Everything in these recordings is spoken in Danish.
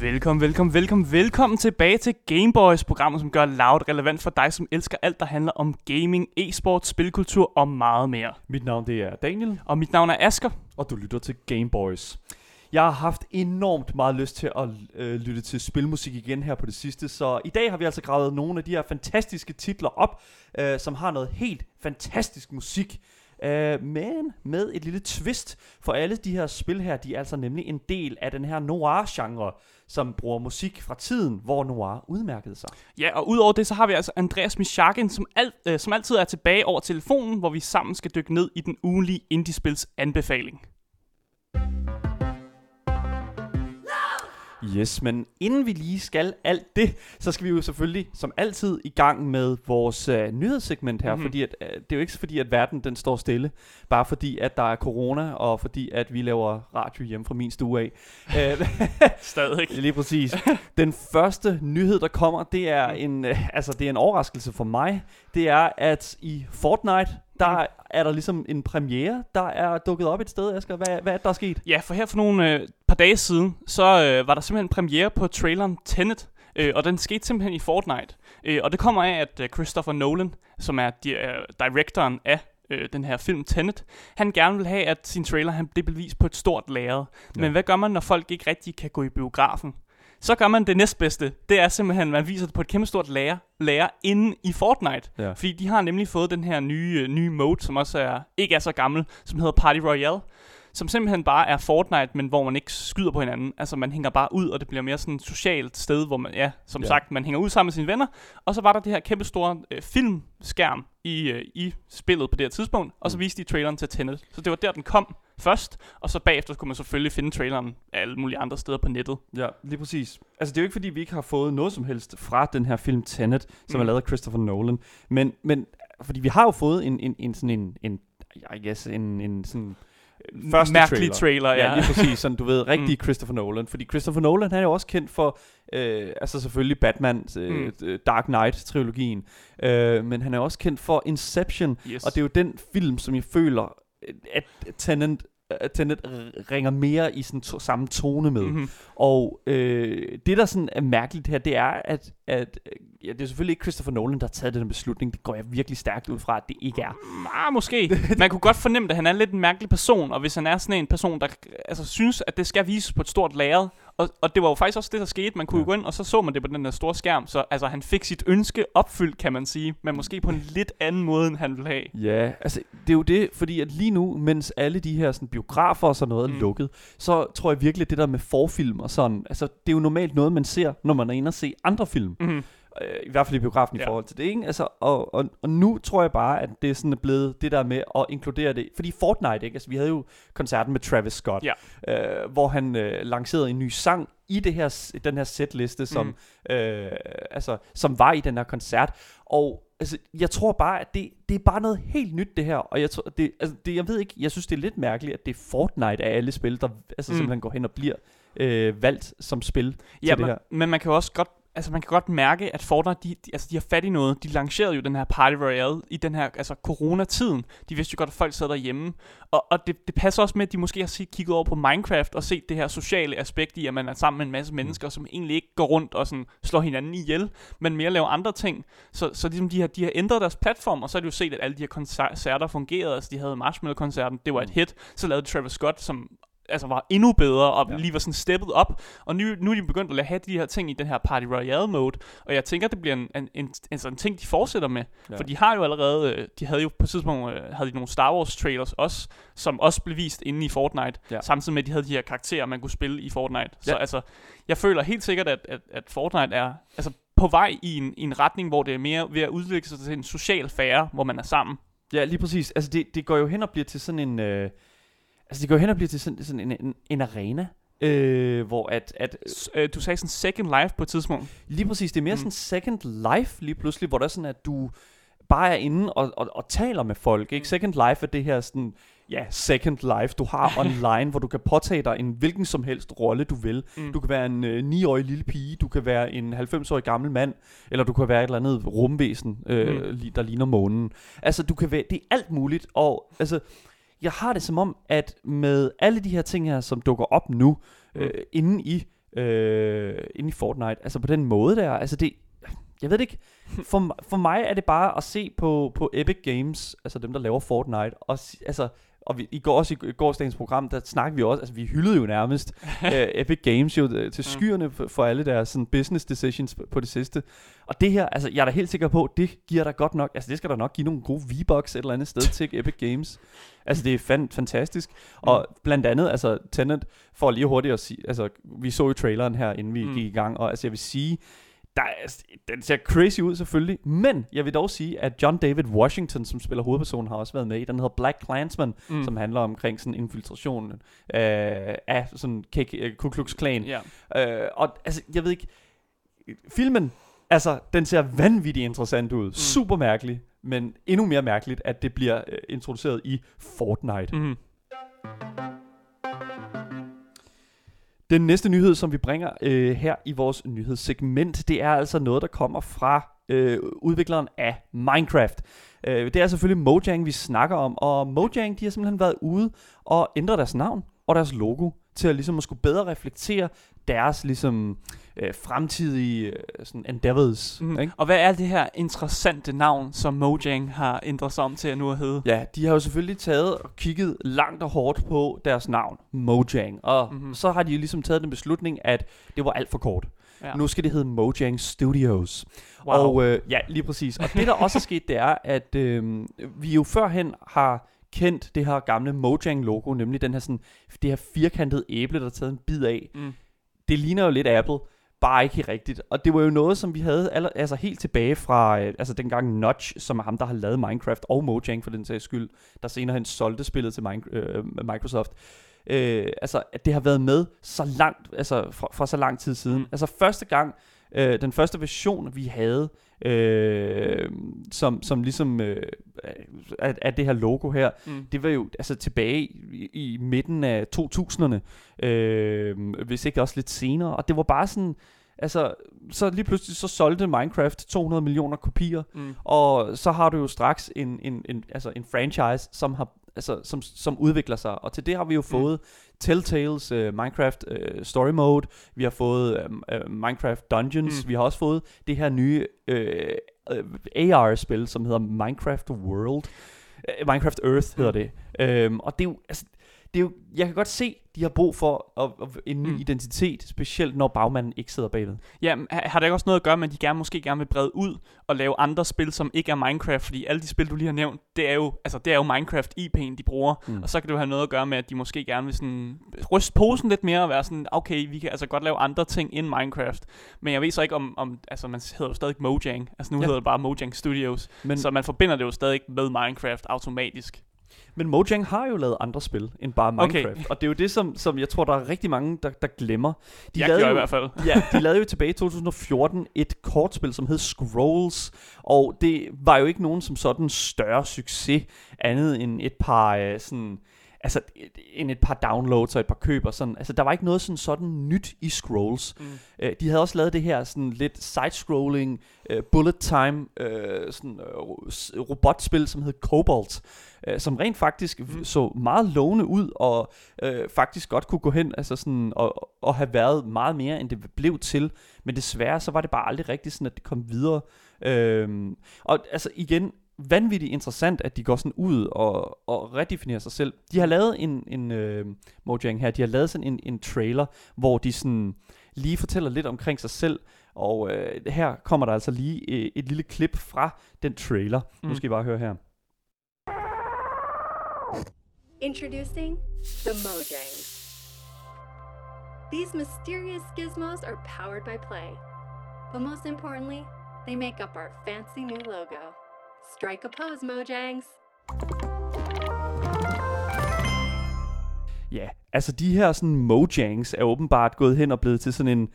Velkommen, velkommen, velkommen, velkommen tilbage til Gameboys, programmet som gør Loud relevant for dig, som elsker alt, der handler om gaming, e-sport, spilkultur og meget mere. Mit navn det er Daniel, Og mit navn er Asker. og du lytter til Game Boys. Jeg har haft enormt meget lyst til at øh, lytte til spilmusik igen her på det sidste, så i dag har vi altså gravet nogle af de her fantastiske titler op, øh, som har noget helt fantastisk musik. Øh, men med et lille twist, for alle de her spil her, de er altså nemlig en del af den her noir-genre, som bruger musik fra tiden, hvor noir udmærkede sig. Ja, og udover det, så har vi altså Andreas Mishakin, som, alt, øh, som altid er tilbage over telefonen, hvor vi sammen skal dykke ned i den ugenlige indiespils anbefaling. Yes, men inden vi lige skal alt det, så skal vi jo selvfølgelig som altid i gang med vores øh, nyhedssegment her, mm-hmm. fordi at, øh, det er jo ikke fordi, at verden den står stille, bare fordi, at der er corona, og fordi, at vi laver radio hjemme fra min stue af. Øh, Stadig. Lige præcis. Den første nyhed, der kommer, det er en, øh, altså, det er en overraskelse for mig. Det er, at i Fortnite, der er der ligesom en premiere, der er dukket op et sted, Asger. Hvad, hvad er det, der er sket? Ja, for her for nogle øh, par dage siden, så øh, var der simpelthen premiere på traileren Tenet, øh, og den skete simpelthen i Fortnite. Øh, og det kommer af, at øh, Christopher Nolan, som er di- øh, directoren af øh, den her film Tenet, han gerne vil have, at sin trailer han bliver bevist på et stort lærred. Ja. Men hvad gør man, når folk ikke rigtig kan gå i biografen? Så gør man det næstbedste. Det er simpelthen, at man viser det på et kæmpe stort lager, lager inde i Fortnite. Ja. Fordi de har nemlig fået den her nye, øh, nye mode, som også er, ikke er så gammel, som hedder Party Royale. Som simpelthen bare er Fortnite, men hvor man ikke skyder på hinanden. Altså man hænger bare ud, og det bliver mere sådan et socialt sted, hvor man, ja, som Ja. ja. sagt, man hænger ud sammen med sine venner. Og så var der det her kæmpe store øh, filmskærm i, øh, i spillet på det her tidspunkt. Og så Mm. viste de traileren til Tenet. Så det var der, den kom først. Og så bagefter kunne man selvfølgelig finde traileren alle mulige andre steder på nettet. Ja, lige præcis. Altså, det er jo ikke, fordi vi ikke har fået noget som helst fra den her film Tenet, som Mm. er lavet af Christopher Nolan. Men, men fordi vi har jo fået en, en, en sådan en, en I guess, en, en sådan øh, første Mærkelig trailer. trailer, Ja, ja. lige præcis. Sådan, du ved, rigtig Mm. Christopher Nolan. Fordi Christopher Nolan, han er jo også kendt for, øh, altså selvfølgelig Batman, øh, Mm. mm. Dark Knight-trilogien. Øh, men han er også kendt for Inception. Yes. Og det er jo den film, som jeg føler, at Tenet, at Tenet ringer mere i sådan to, samme tone med. Mm-hmm. Og øh, det, der sådan er mærkeligt her, det er, at, at øh, ja, det er selvfølgelig ikke Christopher Nolan, der har taget den beslutning. Det går jeg virkelig stærkt ud fra, at det ikke er. Ah, måske. Man kunne godt fornemme, at han er lidt en mærkelig person, og hvis han er sådan en person, der altså, synes, at det skal vises på et stort lærred, og, og det var jo faktisk også det, der skete. Man kunne ja. Ja. gå ind, og så så man det på den der store skærm, så altså, han fik sit ønske opfyldt, kan man sige, men måske på en lidt anden måde, end han ville have. Ja, altså det er jo det, fordi at lige nu, mens alle de her sådan, biografer og sådan noget er Mm. lukket, så tror jeg virkelig, at det der med forfilm og sådan, altså det er jo normalt noget, man ser, når man er inde og se andre film. Mm-hmm. Øh, I hvert fald i biografen ja. I forhold til det, ikke? Altså, og, og, og nu tror jeg bare, at det er sådan blevet det der med at inkludere det. Fordi Fortnite, ikke? Altså, vi havde jo koncerten med Travis Scott, Ja. øh, hvor han øh, lancerede en ny sang i det her, den her setliste, som, mm. øh, altså, som var i den her koncert. Og altså, jeg tror bare, at det, det er bare noget helt nyt, det her. Og jeg, tror, det, altså, det, jeg ved ikke, jeg synes, det er lidt mærkeligt, at det er Fortnite af alle spil, der altså, Mm. simpelthen går hen og bliver øh, valgt som spil Ja, til det men, her. men man kan jo også godt altså man kan godt mærke, at Fortnite, de, de, altså de har fat i noget. De lancerede jo den her Party Royale i den her altså coronatiden. De vidste jo godt, at folk sad derhjemme. Og, og det, det passer også med, at de måske har set, kigget over på Minecraft og set det her sociale aspekt i, at man er sammen med en masse mennesker, som egentlig ikke går rundt og sådan slår hinanden ihjel, men mere laver andre ting. Så, så ligesom de, har, de har ændret deres platform, og så har de jo set, at alle de her koncerter fungerede. Altså de havde Marshmallow-koncerten, det var et hit. Så lavede de Travis Scott, som altså var endnu bedre, og ja. Lige var sådan steppet op. Og nu, nu er de begyndt at have de her ting i den her Party Royale mode, og jeg tænker, det bliver en, en, en, en sådan ting, de fortsætter med. Ja. For de har jo allerede, øh, de havde jo på et tidspunkt, øh, havde de nogle Star Wars trailers også, som også blev vist inde i Fortnite, ja. Samtidig med, at de havde de her karakterer, man kunne spille i Fortnite. Så Ja. altså, jeg føler helt sikkert, at, at, at Fortnite er altså, på vej i en, i en retning, hvor det er mere ved at udvikle sig til en social fære, hvor man er sammen. Ja, lige præcis. Altså, det, det går jo hen og bliver til sådan en... Øh, altså, det går hen og bliver til sådan, sådan en, en, en arena, øh, hvor at, at... S- øh, du sagde sådan Second Life på et tidspunkt. Lige præcis, det er mere Mm. sådan second life lige pludselig, hvor der er sådan, at du bare er inde og, og, og taler med folk, ikke? Mm. Second life er det her sådan... Ja, second life, du har online, hvor du kan påtage dig en hvilken som helst rolle, du vil. Mm. Du kan være en øh, 9-årig lille pige, du kan være en 90-årig gammel mand, eller du kan være et eller andet rumvæsen, øh, mm. der ligner månen. Altså, du kan være, det er alt muligt, og altså, jeg har det som om, at med alle de her ting her, som dukker op nu, øh, Mm. inde i øh, inde i Fortnite. Altså på den måde der, altså det, jeg ved det ikke, for, for mig er det bare at se på, på Epic Games, altså dem, der laver Fortnite, og altså, og vi, i går også i, gårsdagens program, der snakkede vi også, altså vi hyldede jo nærmest uh, Epic Games jo øh, til skyerne for, for alle deres sådan, business decisions på, det sidste. Og det her, altså jeg er da helt sikker på, det giver der godt nok, altså det skal der nok give nogle gode V-Bucks et eller andet sted til Epic Games. Altså det er fan, fantastisk. Og blandt andet, altså Tenet, for lige hurtigt at sige, altså vi så jo traileren her, inden vi Mm. mm. gik i gang, og altså jeg vil sige, der er, den ser crazy ud selvfølgelig, men jeg vil dog sige, at John David Washington, som spiller hovedpersonen, har også været med i. Den hedder Black Klansman, Mm. som handler omkring sådan infiltration øh, af sådan KK, øh, Ku Klux Klan. Ja. Øh, og altså, jeg ved ikke, filmen, altså, den ser vanvittigt interessant ud. Mm. Super mærkelig, men endnu mere mærkeligt, at det bliver øh, introduceret i Fortnite. Mm. Den næste nyhed, som vi bringer øh, her i vores nyhedssegment, det er altså noget, der kommer fra øh, udvikleren af Minecraft. Øh, det er selvfølgelig Mojang, vi snakker om, og Mojang, de har simpelthen været ude og ændre deres navn og deres logo til at ligesom at skulle bedre reflektere deres ligesom øh, fremtidige øh, sådan endeavors. Mm. Ikke? Og hvad er det her interessante navn, som Mojang har ændret sig om til at nu at hedde? Ja, de har jo selvfølgelig taget og kigget langt og hårdt på deres navn, Mojang. Og Mhm. mm-hmm. så har de ligesom taget den beslutning, at det var alt for kort. Ja. Nu skal det hedde Mojang Studios. Wow. Og øh, ja, lige præcis. Og det der også er sket, det er, at øh, vi jo førhen har kendt det her gamle Mojang-logo, nemlig den her sådan, det her firkantede æble, der er taget en bid af. Mm. Det ligner jo lidt Apple, bare ikke helt rigtigt. Og det var jo noget, som vi havde aller, altså helt tilbage fra, øh, altså dengang Notch, som er ham, der har lavet Minecraft, og Mojang for den sags skyld, der senere hen solgte spillet til Min- øh, Microsoft. Øh, altså, at det har været med så langt, altså fra, fra så lang tid siden. Mm. Mm. Altså første gang, øh, den første version, vi havde, øh, som, som ligesom øh, af, af det her logo her, Mm. det var jo altså tilbage i, i midten af 2000'erne, øh, hvis ikke også lidt senere, og det var bare sådan, altså, så lige pludselig så solgte Minecraft 200 millioner kopier, Mm. og så har du jo straks en, en, en, altså en franchise, som har altså, som, som udvikler sig. Og til det har vi jo fået Telltales uh, Minecraft uh, Story Mode, vi har fået um, uh, Minecraft Dungeons, Mm. mm. vi har også fået det her nye uh, uh, AR-spil, som hedder Minecraft World. Uh, Minecraft Earth hedder det. Um, og det er jo, altså, det er jo, jeg kan godt se, de har brug for at, at, en ny Mm. identitet, specielt når bagmanden ikke sidder bagved. Ja, har det ikke også noget at gøre med, at de gerne, måske gerne vil brede ud og lave andre spil, som ikke er Minecraft? Fordi alle de spil, du lige har nævnt, det er jo, altså, det er jo Minecraft-IP'en, de bruger. Mm. Og så kan det jo have noget at gøre med, at de måske gerne vil sådan ryste posen lidt mere og være sådan, okay, vi kan altså godt lave andre ting end Minecraft. Men jeg ved så ikke om, om altså man hedder jo stadig Mojang. Altså nu ja. Hedder det bare Mojang Studios. Men, så man forbinder det jo stadig med Minecraft automatisk. Men Mojang har jo lavet andre spil end bare Okay. Minecraft. Og det er jo det, som, som jeg tror, der er rigtig mange, der, der glemmer. De jeg lavede gjorde i jo, hvert fald. ja, de lavede jo tilbage i 2014 et kortspil, som hed Scrolls. Og det var jo ikke nogen som sådan større succes, andet end et par øh, sådan... Altså, end et par downloads og et par køb og sådan. Altså, der var ikke noget sådan, sådan nyt i Scrolls. Mm. Øh, de havde også lavet det her sådan lidt side-scrolling, øh, bullet time, øh, sådan, øh, robotspil, som hed Cobalt, øh, som rent faktisk Mm. så meget lovende ud, og øh, faktisk godt kunne gå hen altså sådan, og, og have været meget mere, end det blev til. Men desværre, så var det bare aldrig rigtigt sådan, at det kom videre. Øhm, og altså igen, vanvittigt interessant, at de går sådan ud og, og redefinerer sig selv. De har lavet en, en øh, Mojang her, de har lavet sådan en, en trailer, hvor de sådan lige fortæller lidt omkring sig selv, og øh, her kommer der altså lige øh, et lille klip fra den trailer. Mm. Nu skal I bare høre her. Introducing the Mojangs. These mysterious gizmos are powered by play. But most importantly, they make up our fancy new logo. Strike a pose, Mojangs. Ja, altså de her sådan Mojangs er åbenbart gået hen og blevet til sådan en...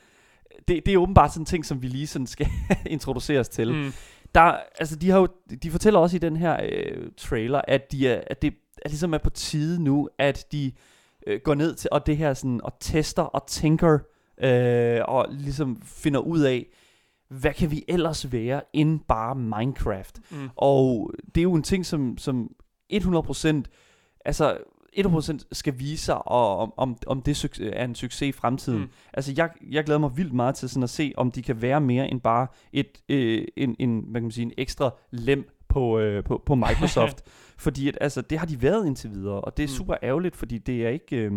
Det, det er åbenbart sådan en ting, som vi lige sådan skal introduceres til. Mm. Der, altså de har jo, de fortæller også i den her øh, trailer, at, de er, at det er ligesom er på tide nu, at de øh, går ned til, og det her sådan, og tester og tænker, øh, og ligesom finder ud af, hvad kan vi ellers være end bare Minecraft? Mm. Og det er jo en ting, som, som 100% altså 100% skal vise sig, og om, om, om det er en succes i fremtiden. Mm. Altså, jeg, jeg glæder mig vildt meget til sådan at se, om de kan være mere end bare et, øh, en, en, hvad kan man sige, en ekstra lem på, øh, på, på Microsoft. fordi at, altså, det har de været indtil videre, og det er Mm. super ærgerligt, fordi det er ikke... Øh,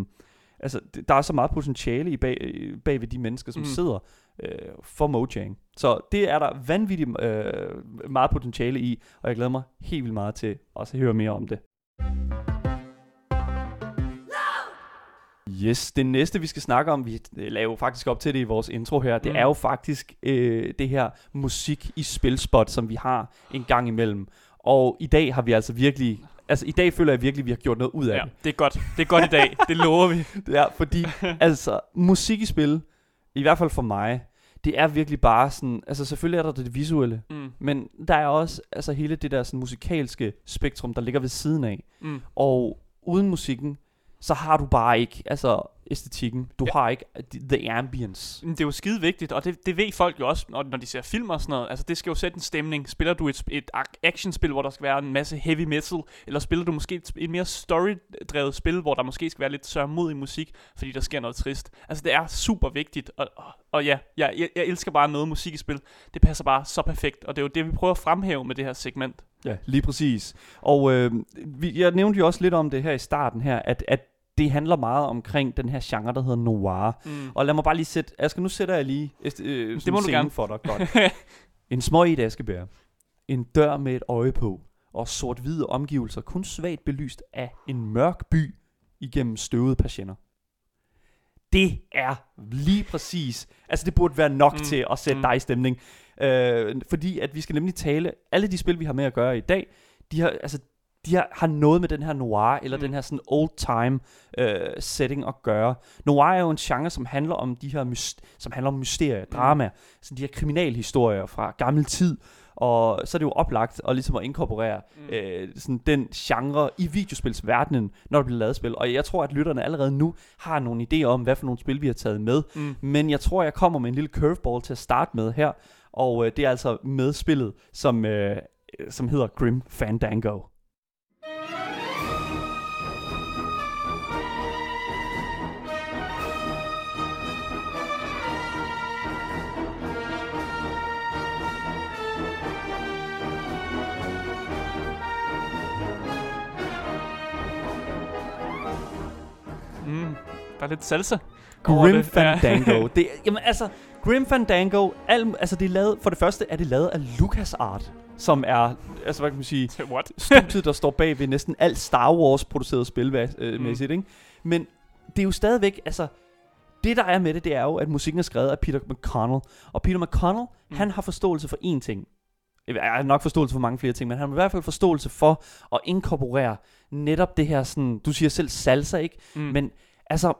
altså, det, der er så meget potentiale i bag, øh, bag ved de mennesker, som mm. Sidder øh, for Mojang. Så det er der vanvittigt øh, meget potentiale i, og jeg glæder mig helt vildt meget til også at høre mere om det. Yes, det næste vi skal snakke om, vi laver jo faktisk op til det i vores intro her, det Mm. er jo faktisk øh, det her musik i spilspot, som vi har en gang imellem. Og i dag har vi altså virkelig, altså i dag føler jeg virkelig, at vi har gjort noget ud af Ja, det. det er godt. Det er godt i dag. Det lover vi. Er, fordi altså, musik i spil, i hvert fald for mig, det er virkelig bare sådan, altså selvfølgelig er der det visuelle, Mm. men der er også altså hele det der sådan musikalske spektrum, der ligger ved siden af. Mm. Og uden musikken, så har du bare ikke altså æstetikken. Du Ja. har ikke the ambience. Men Det er jo skide vigtigt, og det, det ved folk jo også, når, når de ser film og sådan noget. Altså, det skal jo sætte en stemning. Spiller du et, et ac- actionspil, hvor der skal være en masse heavy metal, eller spiller du måske et, et mere story-drevet spil, hvor der måske skal være lidt sørmodig musik, fordi der sker noget trist. Altså, det er super vigtigt, og, og, og ja, jeg, jeg, jeg elsker bare noget musik i spil. Det passer bare så perfekt, og det er jo det, vi prøver at fremhæve med det her segment. Ja, lige præcis. Og øh, vi, jeg nævnte jo også lidt om det her i starten her, at, at det handler meget omkring den her genre, der hedder noir. Mm. Og lad mig bare lige sætte, Asger, nu sætter jeg lige øh, Det må en du gerne. for dig. Godt. en små et askebær. En dør med et øje på. Og sort-hvide omgivelser, kun svagt belyst af en mørk by igennem støvede patienter. Det er lige præcis, altså det burde være nok. Mm, til at sætte mm. dig i stemning. Øh, fordi at vi skal nemlig tale, alle de spil, vi har med at gøre i dag, de har, altså, de har, har noget med den her noir, eller mm. Mm. den her sådan old time øh, setting at gøre. Noir er jo en genre, som handler om de her myst- som handler om mysterier, drama, sådan de her kriminalhistorier fra gammel tid, og så er det jo oplagt at ligesom at inkorporere mm. øh, sådan den genre i videospilsverdenen, når der bliver lavet spil. Og jeg tror, at lytterne allerede nu har nogle idéer om, hvad for nogle spil vi har taget med. Mm. Men jeg tror, jeg kommer med en lille curveball til at starte med her, og øh, det er altså med spillet, som, øh, som hedder Grim Fandango. Der er lidt salsa. Grim det. Fandango. det, jamen altså, Grim Fandango, al, altså det er lavet, for det første er det lavet af LucasArt, som er, altså hvad kan man sige. What? studiet, der står bag ved næsten alt Star Wars produceret spilmæssigt, øh, Mm. mæssigt, ikke? Men det er jo stadigvæk, altså, det der er med det, det er jo, at musikken er skrevet af Peter McConnell. Og Peter McConnell. Mm. han har forståelse for én ting. Jeg har nok forståelse for mange flere ting, men han har i hvert fald forståelse for at inkorporere netop det her sådan, du siger selv salsa, ikke? Mm. Men altså,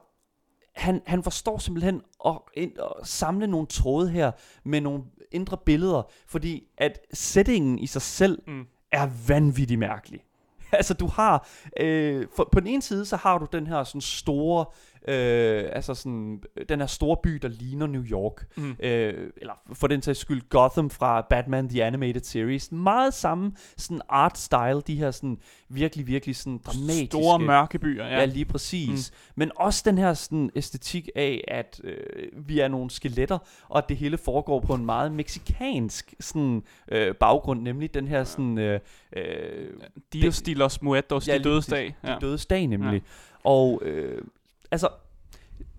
han, han forstår simpelthen at, ind, at samle nogle tråde her med nogle indre billeder, fordi at settingen i sig selv Mm. er vanvittigt mærkelig. altså du har, øh, for, på den ene side så har du den her sådan store, øh, altså sådan, den her store by, der ligner New York. Mm. Øh, eller for den sags skyld Gotham fra Batman The Animated Series. Meget samme sådan art style, de her sådan virkelig, virkelig sådan dramatiske. Store mørke byer, ja. Ja, lige præcis. Mm. Men også den her sådan, æstetik af, at øh, vi er nogle skeletter, og at det hele foregår på en meget meksikansk sådan, øh, baggrund, nemlig den her sådan... Øh, øh, Dios de los Muertos, Ja, de dødes dag. de Ja. dødes dag nemlig. Ja. Og øh, altså,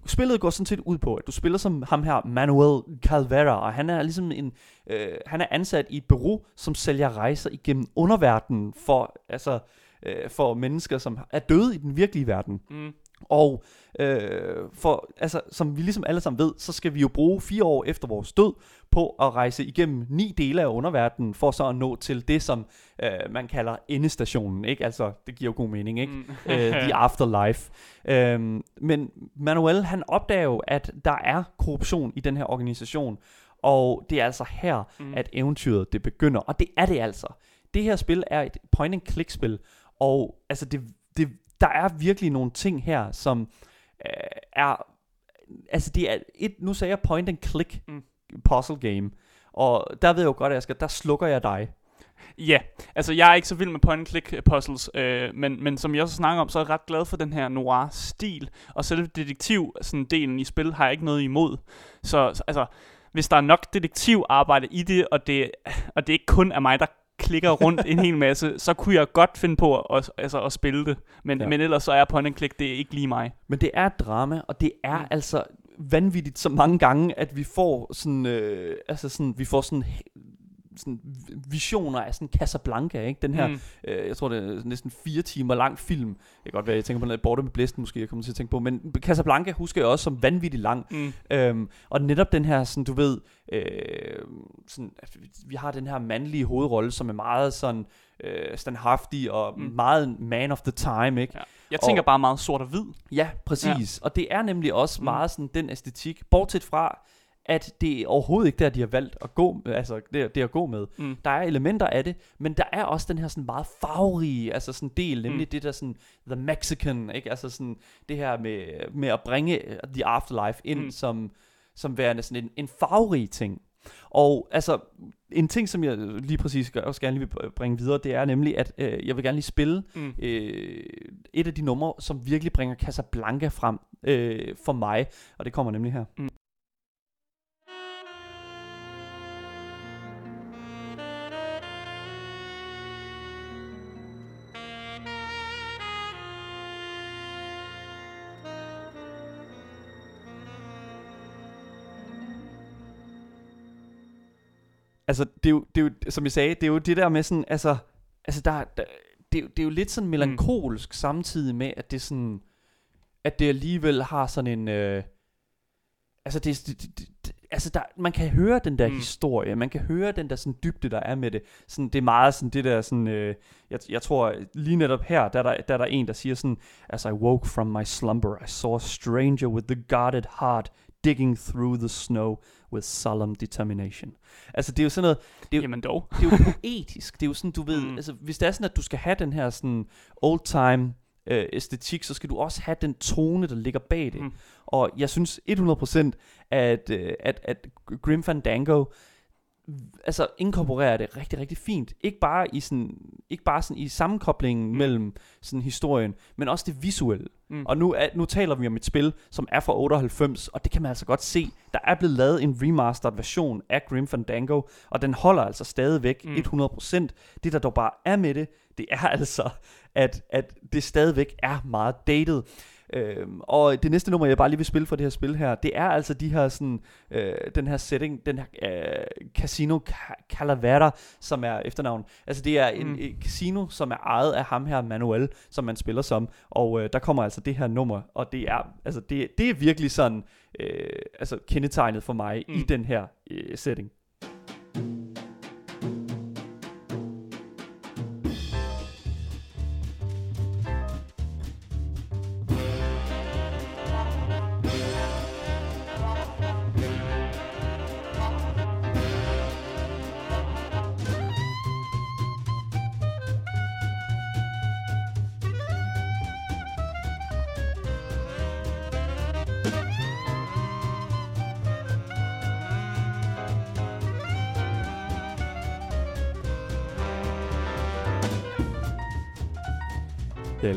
spillet går sådan set ud på, at du spiller som ham her, Manuel Calvera, og han er ligesom en, øh, han er ansat i et bureau, som sælger rejser igennem underverdenen for, altså, øh, for mennesker, som er døde i den virkelige verden. Mm. Og øh, for, altså, som vi ligesom alle sammen ved, så skal vi jo bruge fire år efter vores død på at rejse igennem ni dele af underverdenen, for så at nå til det, som øh, man kalder endestationen. Ikke? Altså, det giver jo god mening, ikke? Mm. uh, The Afterlife. Um, men Manuel, han opdager jo, at der er korruption i den her organisation, og det er altså her, Mm. at eventyret det begynder. Og det er det altså. Det her spil er et point-and-click-spil, og altså det, det, der er virkelig nogle ting her, som øh, er... Altså det er et, nu sagde jeg point-and-click Mm. Puzzle game, og der ved jeg jo godt, Asger, der slukker jeg dig. Ja, altså jeg er ikke så vild med point-and-click puzzles, øh, men, men som jeg også snakker om, så er jeg ret glad for den her noir-stil, og selve detektiv sådan delen i spil har jeg ikke noget imod. Så, så altså, hvis der er nok detektivarbejde i det, og det, og det ikke kun er mig, der klikker rundt en hel masse, så kunne jeg godt finde på at, altså, at spille det. Men, Ja. men ellers så er point and click, det er ikke lige mig. Men det er et drama, og det er. Mm. altså vanvittigt så mange gange, at vi får sådan, øh, altså sådan, vi får sådan, sådan visioner af sådan Casablanca, ikke? Den her, mm. Øh, jeg tror det er næsten fire timer lang film. Det kan godt være, jeg tænker på noget Borte med Blæsten måske, jeg kommer til at tænke på, men Casablanca husker jeg også som vanvittigt lang. Mm. Øhm, og netop den her, sådan, du ved, øh, sådan, vi- har den her mandlige hovedrolle, som er meget sådan øh, standhaftig og. Mm. meget man of the time, ikke? Ja. Jeg tænker Og- bare meget sort og hvid. Ja, præcis. Ja. Og det er nemlig også Mm. meget sådan den æstetik, bortset fra, at det er overhovedet ikke der, de har valgt at gå, altså det, det at gå med. Mm. Der er elementer af det, men der er også den her sådan meget farverige, altså sådan del, nemlig Mm. det der sådan, the Mexican, ikke? Altså sådan det her med, med at bringe øh, the afterlife ind Mm. som, som værende sådan en, en farverig ting. Og altså, en ting, som jeg lige præcis også gerne lige vil bringe videre, det er nemlig, at øh, jeg vil gerne lige spille Mm. øh, et af de numre, som virkelig bringer Casablanca frem øh, for mig, og det kommer nemlig her. Mm. Altså, det er, jo, det er jo, som jeg sagde, det er jo det der med sådan, altså, altså der, der det, er jo- det er jo lidt sådan melankolsk mm. samtidig med, at det sådan, at det alligevel har sådan en, øh, altså det, det, det, det altså der, man kan høre den der. Mm. historie, man kan høre den der sådan dybde, der er med det. Sådan, det er meget sådan det der sådan, øh, jeg, jeg tror lige netop her, der er der, der er der en, der siger sådan, As I woke from my slumber, I saw a stranger with the guarded heart digging through the snow with solemn determination. Altså det er jo sådan noget, det er jo, Jamen dog. det er jo poetisk. Det er jo sådan, du ved, mm. Altså hvis det er sådan, at du skal have den her sådan old time øh, æstetik, så skal du også have den tone, der ligger bag det. Mm. Og jeg synes 100% at, øh, at, at Grim Fandango altså inkorporerer det rigtig, rigtig fint. Ikke bare i sådan, ikke bare sådan i sammenkoblingen mm. mellem sådan historien, men også det visuelle. Mm. Og nu, er, nu taler vi om et spil, som er fra 98, og det kan man altså godt se. Der er blevet lavet en remastered version af Grim Fandango, og den holder altså stadigvæk Mm. 100%. Det der dog bare er med det, det er altså, at, at det stadigvæk er meget dated. Øhm, og det næste nummer, jeg bare lige vil spille for det her spil her, det er altså de her sådan, øh, den her setting, den her øh, Casino Ca- Calavera, som er efternavn. Altså det er en Mm. et casino, som er ejet af ham her, Manuel, som man spiller som. Og øh, der kommer altså det her nummer, og det er, altså det, det er virkelig sådan, øh, altså kendetegnet for mig mm. i den her øh, setting. Jeg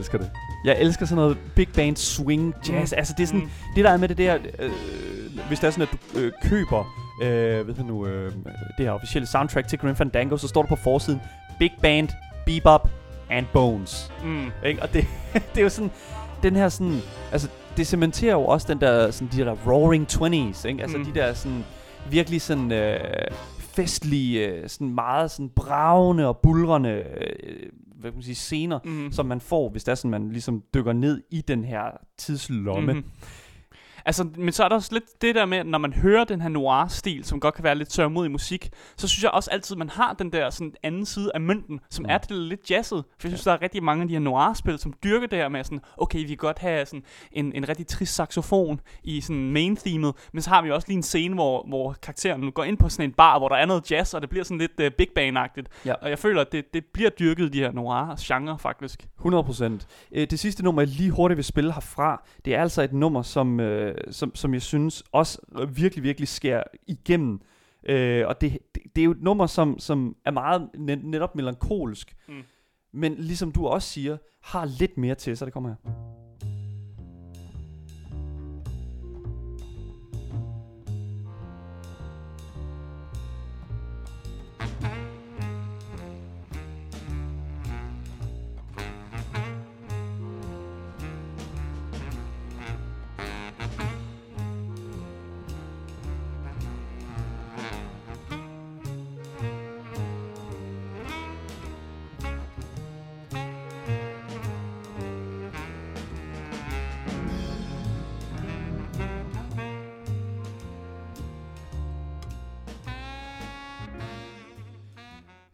elsker det. Jeg elsker sådan noget big band swing jazz. Mm. Altså det er sådan, mm. Det der er med det der, øh, hvis det er sådan, at du øh, køber, øh, ved du nu, øh, det her officielle soundtrack til Grim Fandango, så står der på forsiden, big band, bebop and bones. Mm. Ikke? Og det, det er jo sådan, den her sådan, altså det cementerer jo også den der, sådan de der roaring 20s, ikke? Altså Mm. de der sådan, virkelig sådan øh, festlige, øh, sådan meget sådan bravende og bulrende, øh, hvad kan man sige, scener, Mm. som man får, hvis det er sådan, man ligesom dykker ned i den her tidslomme. Mhm. Altså, men så er der også lidt det der med, når man hører den her noir-stil, som godt kan være lidt sørmodig musik, så synes jeg også altid, man har den der sådan anden side af mønten, som Mm. er det lidt jazzet. For jeg synes, der er rigtig mange af de her noir-spil, som dyrker det her med sådan, okay, vi kan godt have sådan en, en rigtig trist saxofon i sådan main-themet, men så har vi også lige en scene, hvor, hvor karakteren går ind på sådan en bar, hvor der er noget jazz, og det bliver sådan lidt uh, big band-agtigt. Ja. Og jeg føler, at det, det bliver dyrket i de her noir-genre, faktisk. 100%. Øh, det sidste nummer, jeg lige hurtigt vil spille herfra, det er altså et nummer, som, øh, som, som jeg synes også virkelig, virkelig skærer igennem Øh, og det, det, det er jo et nummer, som, som er meget net, netop melankolsk. Mm. Men ligesom du også siger, har lidt mere til, så det kommer her.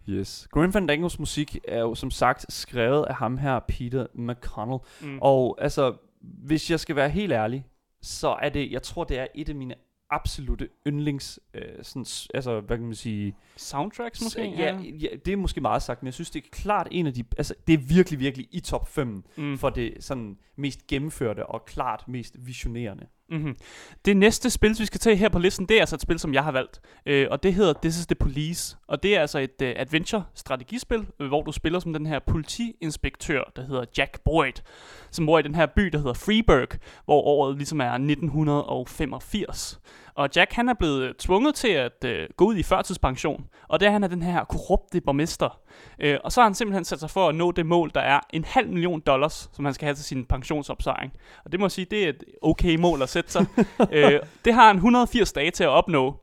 Yes. Grim Fandangos musik er jo som sagt skrevet af ham her, Peter McConnell. Mm. Og altså, hvis jeg skal være helt ærlig, så er det, jeg tror det er et af mine absolute yndlings, øh, sådan, altså hvad kan man sige, Soundtracks måske? ja, ja, det er måske meget sagt, men jeg synes det er klart en af de, altså det er virkelig, virkelig i top 5 Mm. for det sådan mest gennemførte og klart mest visionerende. Mm-hmm. Det næste spil, vi skal tage her på listen, det er altså et spil, som jeg har valgt. Øh, og det hedder This is the Police. Og det er altså et uh, adventure-strategispil, øh, hvor du spiller som den her politiinspektør, der hedder Jack Boyd, som bor i den her by, der hedder Freeburg, hvor året ligesom er 1985. Og Jack han er blevet øh, tvunget til at uh, gå ud i førtidspension, og det er han er den her korrupte borgmester. Øh, og så har han simpelthen sat sig for at nå det mål, der er en halv million dollars, som han skal have til sin pensionsopsparing. Og det må jeg sige, det er et okay mål at sætte sig. øh, det har han 180 dage til at opnå.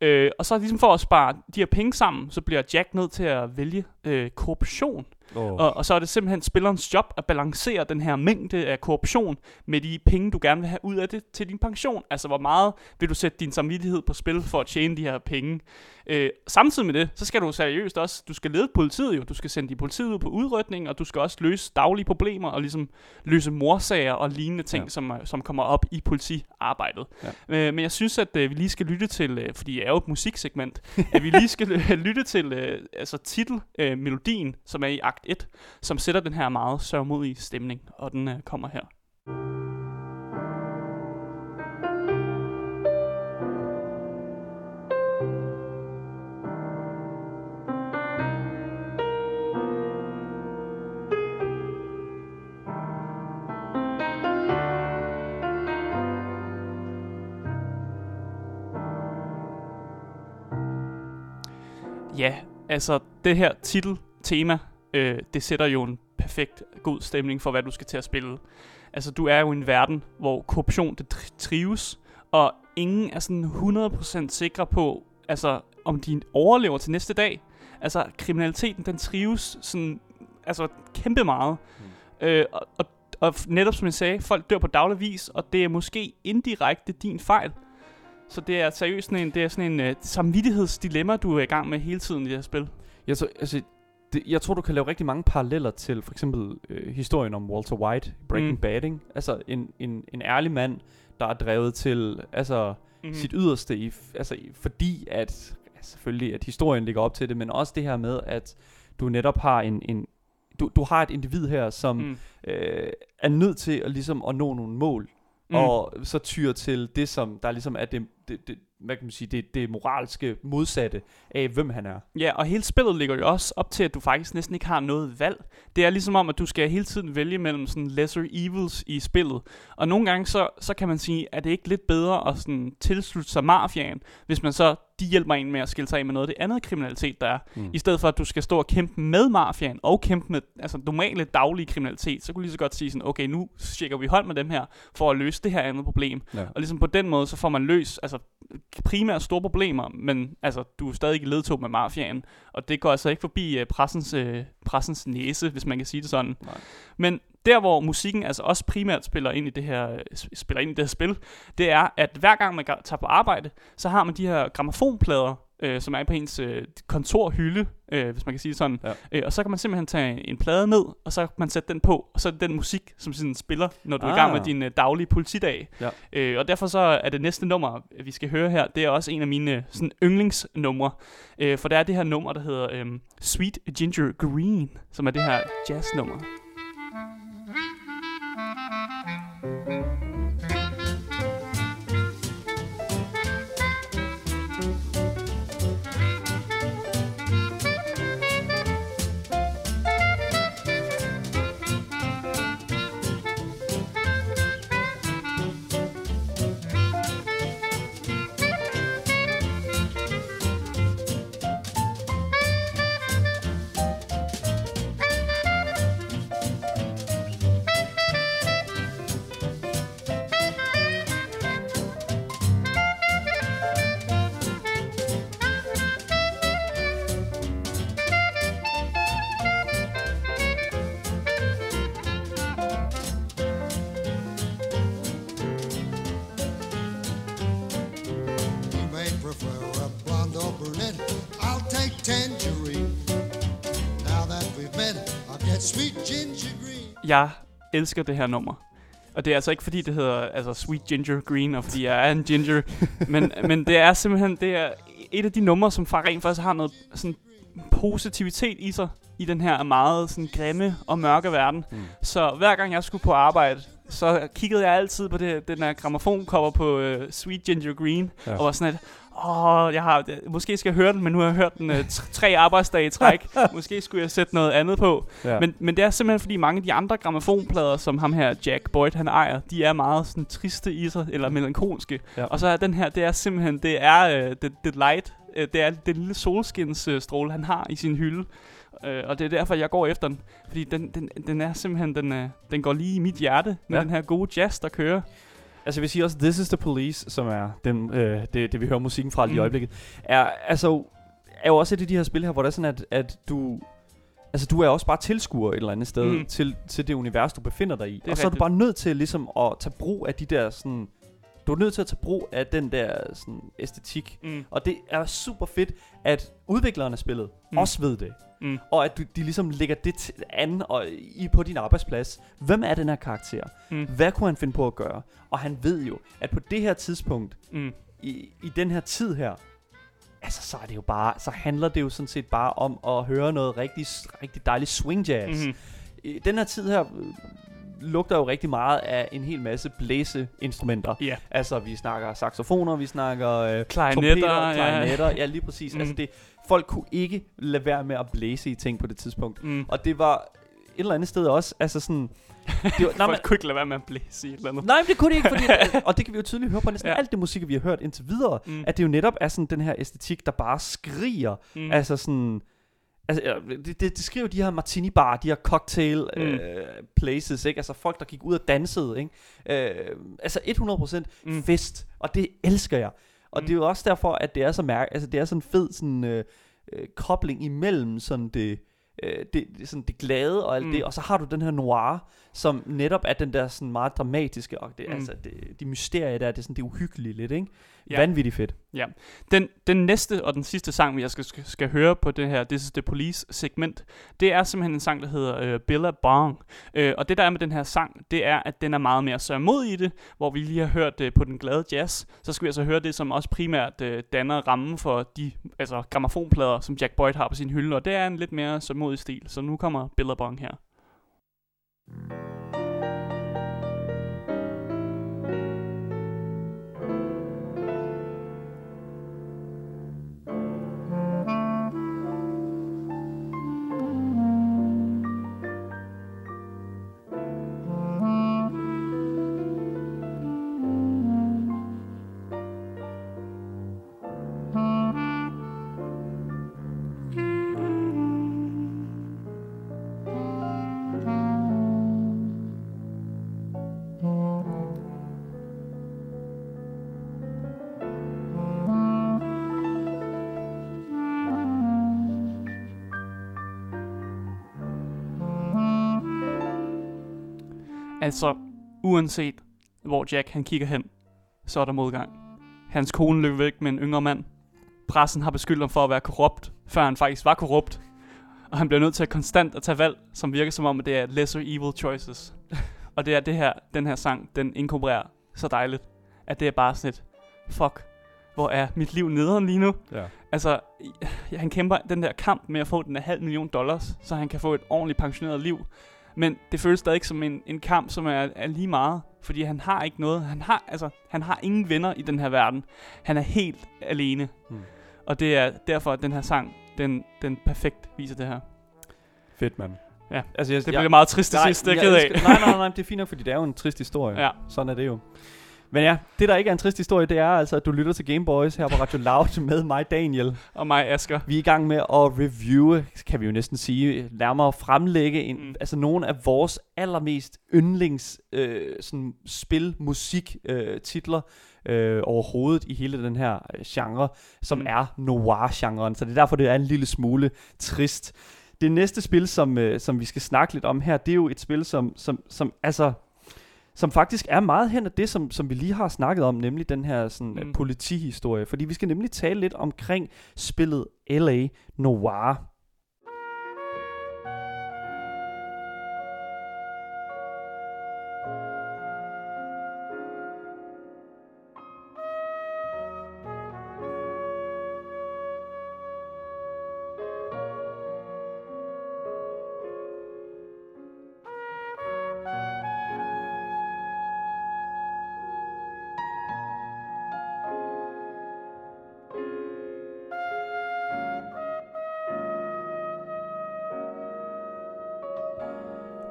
Øh, og så ligesom for at spare de her penge sammen, så bliver Jack nødt til at vælge øh, korruption. Oh. Og, og så er det simpelthen spillerens job at balancere den her mængde af korruption med de penge, du gerne vil have ud af det til din pension. Altså, hvor meget vil du sætte din samvittighed på spil for at tjene de her penge? Øh, samtidig med det, så skal du seriøst også, du skal lede politiet jo, du skal sende de politiet ud på udrykning, og du skal også løse daglige problemer, og ligesom løse morsager og lignende ting, Ja. som, øh, som kommer op i politiarbejdet. Ja. Øh, men jeg synes, at øh, vi lige skal lytte til, øh, fordi jeg er jo et musiksegment, at vi lige skal lytte til øh, altså titelmelodien, øh, melodien, som er i akt 1, som sætter den her meget sørgmodige stemning, og den øh, kommer her. Ja, altså det her titeltema, øh, det sætter jo en perfekt god stemning for, hvad du skal til at spille. Altså du er jo i en verden, hvor korruption det tri- trives, og ingen er sådan 100% sikre på, altså om de overlever til næste dag. Altså kriminaliteten, den trives sådan, altså kæmpe meget. Mm. Øh, og, og, og netop som jeg sagde, folk dør på daglig vis, og det er måske indirekte din fejl. Så det er seriøst sådan en, det er sådan en uh, samvittighedsdilemma, du er i gang med hele tiden i det her spil. Jeg, tror, altså, det, jeg tror, du kan lave rigtig mange paralleller til for eksempel øh, historien om Walter White, Breaking Mm. Bad, ikke? Altså en, en, en ærlig mand, der er drevet til altså, Mm. sit yderste, i, altså, fordi at selvfølgelig, at historien ligger op til det, men også det her med, at du netop har en, en du, du har et individ her, som mm. Øh, er nødt til at, ligesom, at nå nogle mål, mm. og så tyr til det, som der ligesom er det, det, det hvad kan man sige, det, det moralske modsatte af, hvem han er. Ja, og hele spillet ligger jo også op til, at du faktisk næsten ikke har noget valg. Det er ligesom om, at du skal hele tiden vælge mellem sådan lesser evils i spillet. Og nogle gange så, så kan man sige, at det ikke lidt bedre at sådan tilslutte sig mafiaen, hvis man så, de hjælper en med at skille sig af med noget af det andet kriminalitet, der er. Mm. I stedet for, at du skal stå og kæmpe med mafiaen, og kæmpe med altså, normale daglige kriminalitet, så kunne du lige så godt sige sådan, okay, nu tjekker vi hold med dem her, for at løse det her andet problem. Ja. Og ligesom på den måde, så får man løst altså, primært store problemer, men altså, du er stadig i ledtog med mafiaen, og det går altså ikke forbi uh, pressens, uh, pressens næse, hvis man kan sige det sådan. Nej. Men der, hvor musikken altså også primært spiller ind i det her, spiller ind i det her spil, det er, at hver gang man tager på arbejde, så har man de her gramofonplader, øh, som er på ens øh, kontorhylde, øh, hvis man kan sige sådan. Ja. Øh, og så kan man simpelthen tage en plade ned, og så kan man sætte den på, og så er det den musik, som sådan spiller, når du er i gang med Ah. din øh, daglige politidag. Ja. Øh, og derfor så er det næste nummer, vi skal høre her, det er også en af mine øh, sådan, yndlingsnumre. Øh, for der er det her nummer, der hedder øh, Sweet Ginger Green, som er det her jazznummer. Jeg elsker det her nummer. Og det er altså ikke fordi, det hedder altså Sweet Ginger Green, og fordi jeg er en ginger. men, men det er simpelthen det er et af de numre, som far rent faktisk har noget sådan positivitet i sig i den her meget sådan grimme og mørke verden. Mm. Så hver gang jeg skulle på arbejde, så kiggede jeg altid på det, den her gramofoncover på uh, Sweet Ginger Green, ja. og var sådan et, åh, jeg har, måske skal jeg høre den, men nu har jeg hørt den uh, tre arbejdsdage i træk. måske skulle jeg sætte noget andet på. Ja. Men, men det er simpelthen, fordi mange af de andre gramofonplader, som ham her, Jack Boyd, han ejer, de er meget sådan triste i sig, eller melankolske. Ja. Og så er den her, det er simpelthen, det er uh, det, det light, uh, det er det lille solskinsstråle, han har i sin hylde. Uh, og det er derfor, jeg går efter den. Fordi den, den, den er simpelthen, den, uh, den går lige i mit hjerte med Ja. den her gode jazz, der kører. Altså jeg vil sige også, This is the Police, som er den, øh, det, det, vi hører musikken fra lige i Mm. øjeblikket, er, altså, er jo også et af de her spil her, hvor det er sådan, at, at du... Altså, du er også bare tilskuer et eller andet sted Mm. til, til det univers, du befinder dig i. Og så er du bare nødt til ligesom at tage brug af de der sådan... Du er nødt til at tage brug af den der sådan æstetik. Mm. Og det er super fedt, at udviklerne af spillet Mm. også ved det. Mm. Og at du, de ligesom lægger det an og, i på din arbejdsplads. Hvem er den her karakter? Mm. Hvad kunne han finde på at gøre? Og han ved jo, at på det her tidspunkt, Mm. i, i den her tid her, altså så er det jo bare, så handler det jo sådan set bare om at høre noget rigtig, rigtig dejligt swing jazz. Mm. I den her tid her lugter jo rigtig meget af en hel masse blæseinstrumenter. Ja. Altså vi snakker saxofoner, vi snakker øh, Klarinetter, trompeter, ja. klarinetter, ja lige præcis. Mm. Altså det, folk kunne ikke lade være med at blæse i ting på det tidspunkt. Mm. Og det var et eller andet sted også, altså sådan... Det var, nej, Folk kunne ikke lade være med at blæse i et eller andet. Nej, men det kunne det ikke, fordi, og det kan vi jo tydeligt høre på næsten Ja. alt det musik, vi har hørt indtil videre, Mm. at det jo netop er sådan den her æstetik, der bare skriger, mm. altså sådan, altså, det, det, det skriver de her martini bar, de her cocktail Mm. øh, places, ikke? Altså folk, der gik ud og dansede, ikke? Øh, altså 100% Mm. fest, og det elsker jeg. Og Mm. det er jo også derfor, at det er så mærke, altså det er sådan en fed sådan, øh, øh, kobling imellem sådan det, øh, det, sådan det glade og alt Mm. det, og så har du den her noir, som netop er den der sådan meget dramatiske, og det, mm. altså det, de mysterier der, det er sådan det uhyggelige lidt, ikke? Ja. Ja. Vanvittigt fedt. Den, den næste og den sidste sang, vi jeg skal, skal, skal høre på det her This is the Police segment, det er simpelthen en sang, der hedder øh, Billa Bong. Øh, og det der er med den her sang, det er, at den er meget mere sørmodig i det, hvor vi lige har hørt øh, på den glade jazz. Så skal vi altså høre det, som også primært øh, danner rammen for de altså, gramofonplader, som Jack Boyd har på sin hylde. Og det er en lidt mere sørmodig stil. Så nu kommer Billa Bong her. Altså, uanset hvor Jack han kigger hen, så er der modgang. Hans kone løb væk med en yngre mand. Pressen har beskyldt ham for at være korrupt, før han faktisk var korrupt. Og han bliver nødt til at konstant at tage valg, som virker som om, at det er lesser evil choices. og det er det her, den her sang, den inkorporerer så dejligt, at det er bare sådan et, fuck, hvor er mit liv nederen lige nu? Ja. Altså, han kæmper den der kamp med at få den der halv million dollars, så han kan få et ordentligt pensioneret liv. Men det føles stadig ikke som en, en kamp, som er, er lige meget. Fordi han har ikke noget. Han har, altså, han har ingen venner i den her verden. Han er helt alene. Mm. Og det er derfor, at den her sang, den, den perfekt viser det her. Fedt, mand. Ja. Altså, jeg, Det bliver meget trist til sidst, det er jeg ked af. Nej, nej, nej, det er fint nok, fordi det er jo en trist historie. Ja. Sådan er det jo. Men ja, det der ikke er en trist historie, det er altså, at du lytter til Game Boys her på Radio Loud med mig, Daniel. Og mig, Asger. Vi er i gang med at reviewe, kan vi jo næsten sige, nærmere fremlægge en, Mm. altså nogle af vores allermest yndlings øh, sådan spil, musik øh, titler øh, overhovedet i hele den her øh, genre, som mm. er noir-genren. Så det er derfor, det er en lille smule trist. Det næste spil, som, øh, som vi skal snakke lidt om her, det er jo et spil, som, som, som altså som faktisk er meget hen af det, som, som vi lige har snakket om, nemlig den her sådan, Mm. mm. politihistorie. Fordi vi skal nemlig tale lidt omkring spillet L.A. Noir.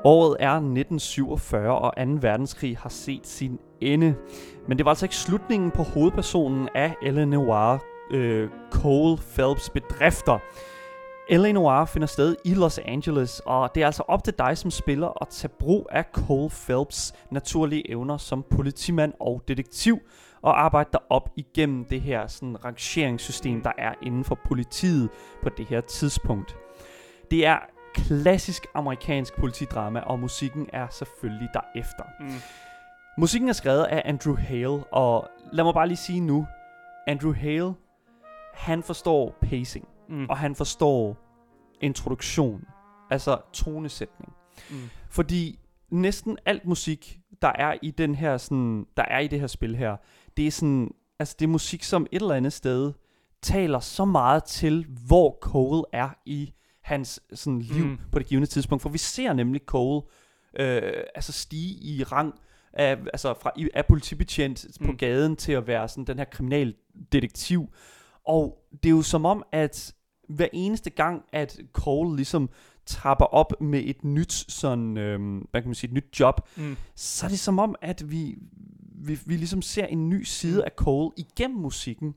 Året er 1947, og 2. verdenskrig har set sin ende. Men det var altså ikke slutningen på hovedpersonen af L.A. Noir, øh, Cole Phelps bedrifter. L.A. Noir finder sted i Los Angeles, og det er altså op til dig som spiller at tage brug af Cole Phelps naturlige evner som politimand og detektiv, og arbejde dig op igennem det her sådan, rangeringssystem, der er inden for politiet på det her tidspunkt. Det er klassisk amerikansk politidrama, og musikken er selvfølgelig derefter. Mm. Musikken er skrevet af Andrew Hale, og lad mig bare lige sige nu, Andrew Hale, han forstår pacing, Mm. og han forstår introduktion, altså tonesætning. Mm. Fordi næsten alt musik, der er i den her sådan, der er i det her spil her, det er sådan, altså det er musik, som et eller andet sted taler så meget til, hvor Cole er i hans sådan liv Mm. på det givende tidspunkt. For vi ser nemlig Cole øh, altså stige i rang af, altså fra, af politibetjent på Mm. gaden til at være sådan den her kriminaldetektiv. Og det er jo som om, at hver eneste gang, at Cole ligesom trapper op med et nyt sådan, øhm, hvad kan man sige, et nyt job, Mm. så er det som om, at vi, vi, vi ligesom ser en ny side Mm. af Cole igennem musikken.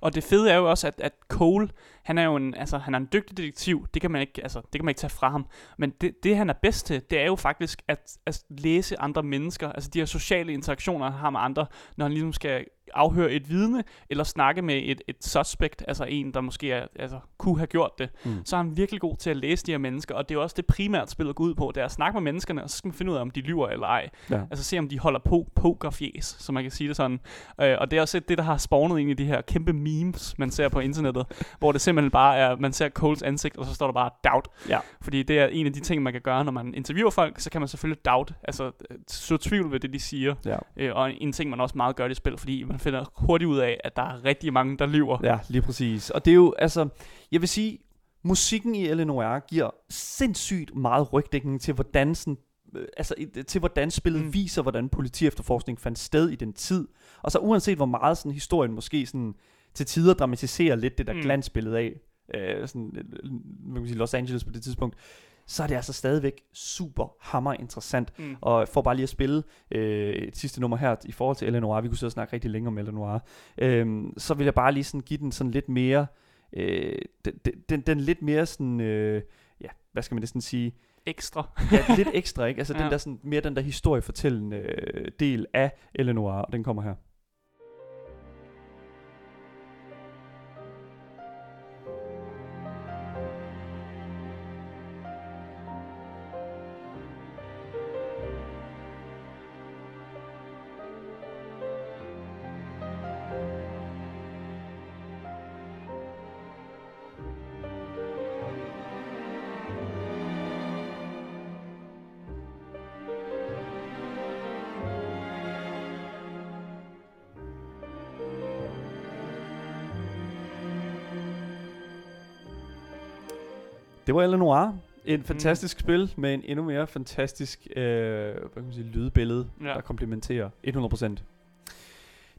Og det fede er jo også, at, at Cole, han er jo en, altså, han er en dygtig detektiv. Det kan man ikke, altså, det kan man ikke tage fra ham. Men det, det, han er bedst til, det er jo faktisk at, at læse andre mennesker. Altså de her sociale interaktioner, han har med andre, når han ligesom skal afhøre et vidne, eller snakke med et, et suspect, altså en, der måske er, altså, kunne have gjort det. Mm. Så er han virkelig god til at læse de her mennesker, og det er også det primært spillet går ud på, det er at snakke med menneskerne, og så skal man finde ud af, om de lyver eller ej. Ja. Altså se, om de holder på pokerfjes, så man kan sige det sådan. Øh, og det er også det, der har spawnet ind i de her kæmpe memes, man ser på internettet, hvor det simpelthen bare er, man ser Coles ansigt, og så står der bare doubt. Ja. Fordi det er en af de ting, man kan gøre, når man interviewer folk, så kan man selvfølgelig doubt, altså øh, så tvivl ved det, de siger. Ja. Øh, og en ting, man også meget gør i spil, fordi man finder hurtigt ud af, at der er rigtig mange, der lyver. Ja, lige præcis. Og det er jo, altså, jeg vil sige, musikken i L.A. giver sindssygt meget rygdækning til, hvordan sådan, øh, altså, til hvordan spillet Mm. viser, hvordan politiefterforskning fandt sted i den tid. Og så uanset hvor meget sådan, historien måske sådan, til tider dramatiserer lidt det der Mm. glansbillede af, øh, sådan, øh, man kan sige Los Angeles på det tidspunkt, så er det altså stadigvæk super hammer interessant. Mm. Og for bare lige at spille øh, et sidste nummer her i forhold til Eleanor, vi kunne sidde og snakke rigtig længe om Eleanor, øh, så vil jeg bare lige sådan give den sådan lidt mere, øh, den, den, den lidt mere sådan, øh, ja, hvad skal man næsten sige, Ekstra. ja, lidt ekstra, ikke? Altså Ja. den der sådan, mere den der historiefortællende øh, del af Eleanor, og den kommer her. Det var Eleanor. Et fantastisk spil med en endnu mere fantastisk øh, hvad kan man sige, lydbillede, Ja. der komplementerer 100%.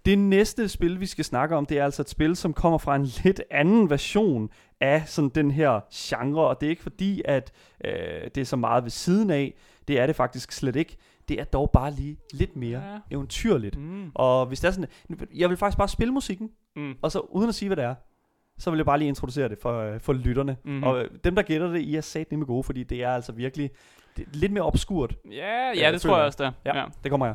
Det næste spil, vi skal snakke om, det er altså et spil, som kommer fra en lidt anden version af sådan den her genre, og det er ikke fordi, at øh, det er så meget ved siden af. Det er det faktisk slet ikke. Det er dog bare lige lidt mere ja. eventyrligt. Mm. Og hvis det er sådan, jeg vil faktisk bare spille musikken, Mm. og så uden at sige, hvad det er, så vil jeg bare lige introducere det for, øh, for lytterne. Mhm. Mm. Og øh, dem, der gætter det, I er sat nemme gode, fordi det er altså virkelig det er lidt mere obskurt. Ja, Øh, ja, det tror føler jeg jeg. også, der. Ja, ja. det kommer her.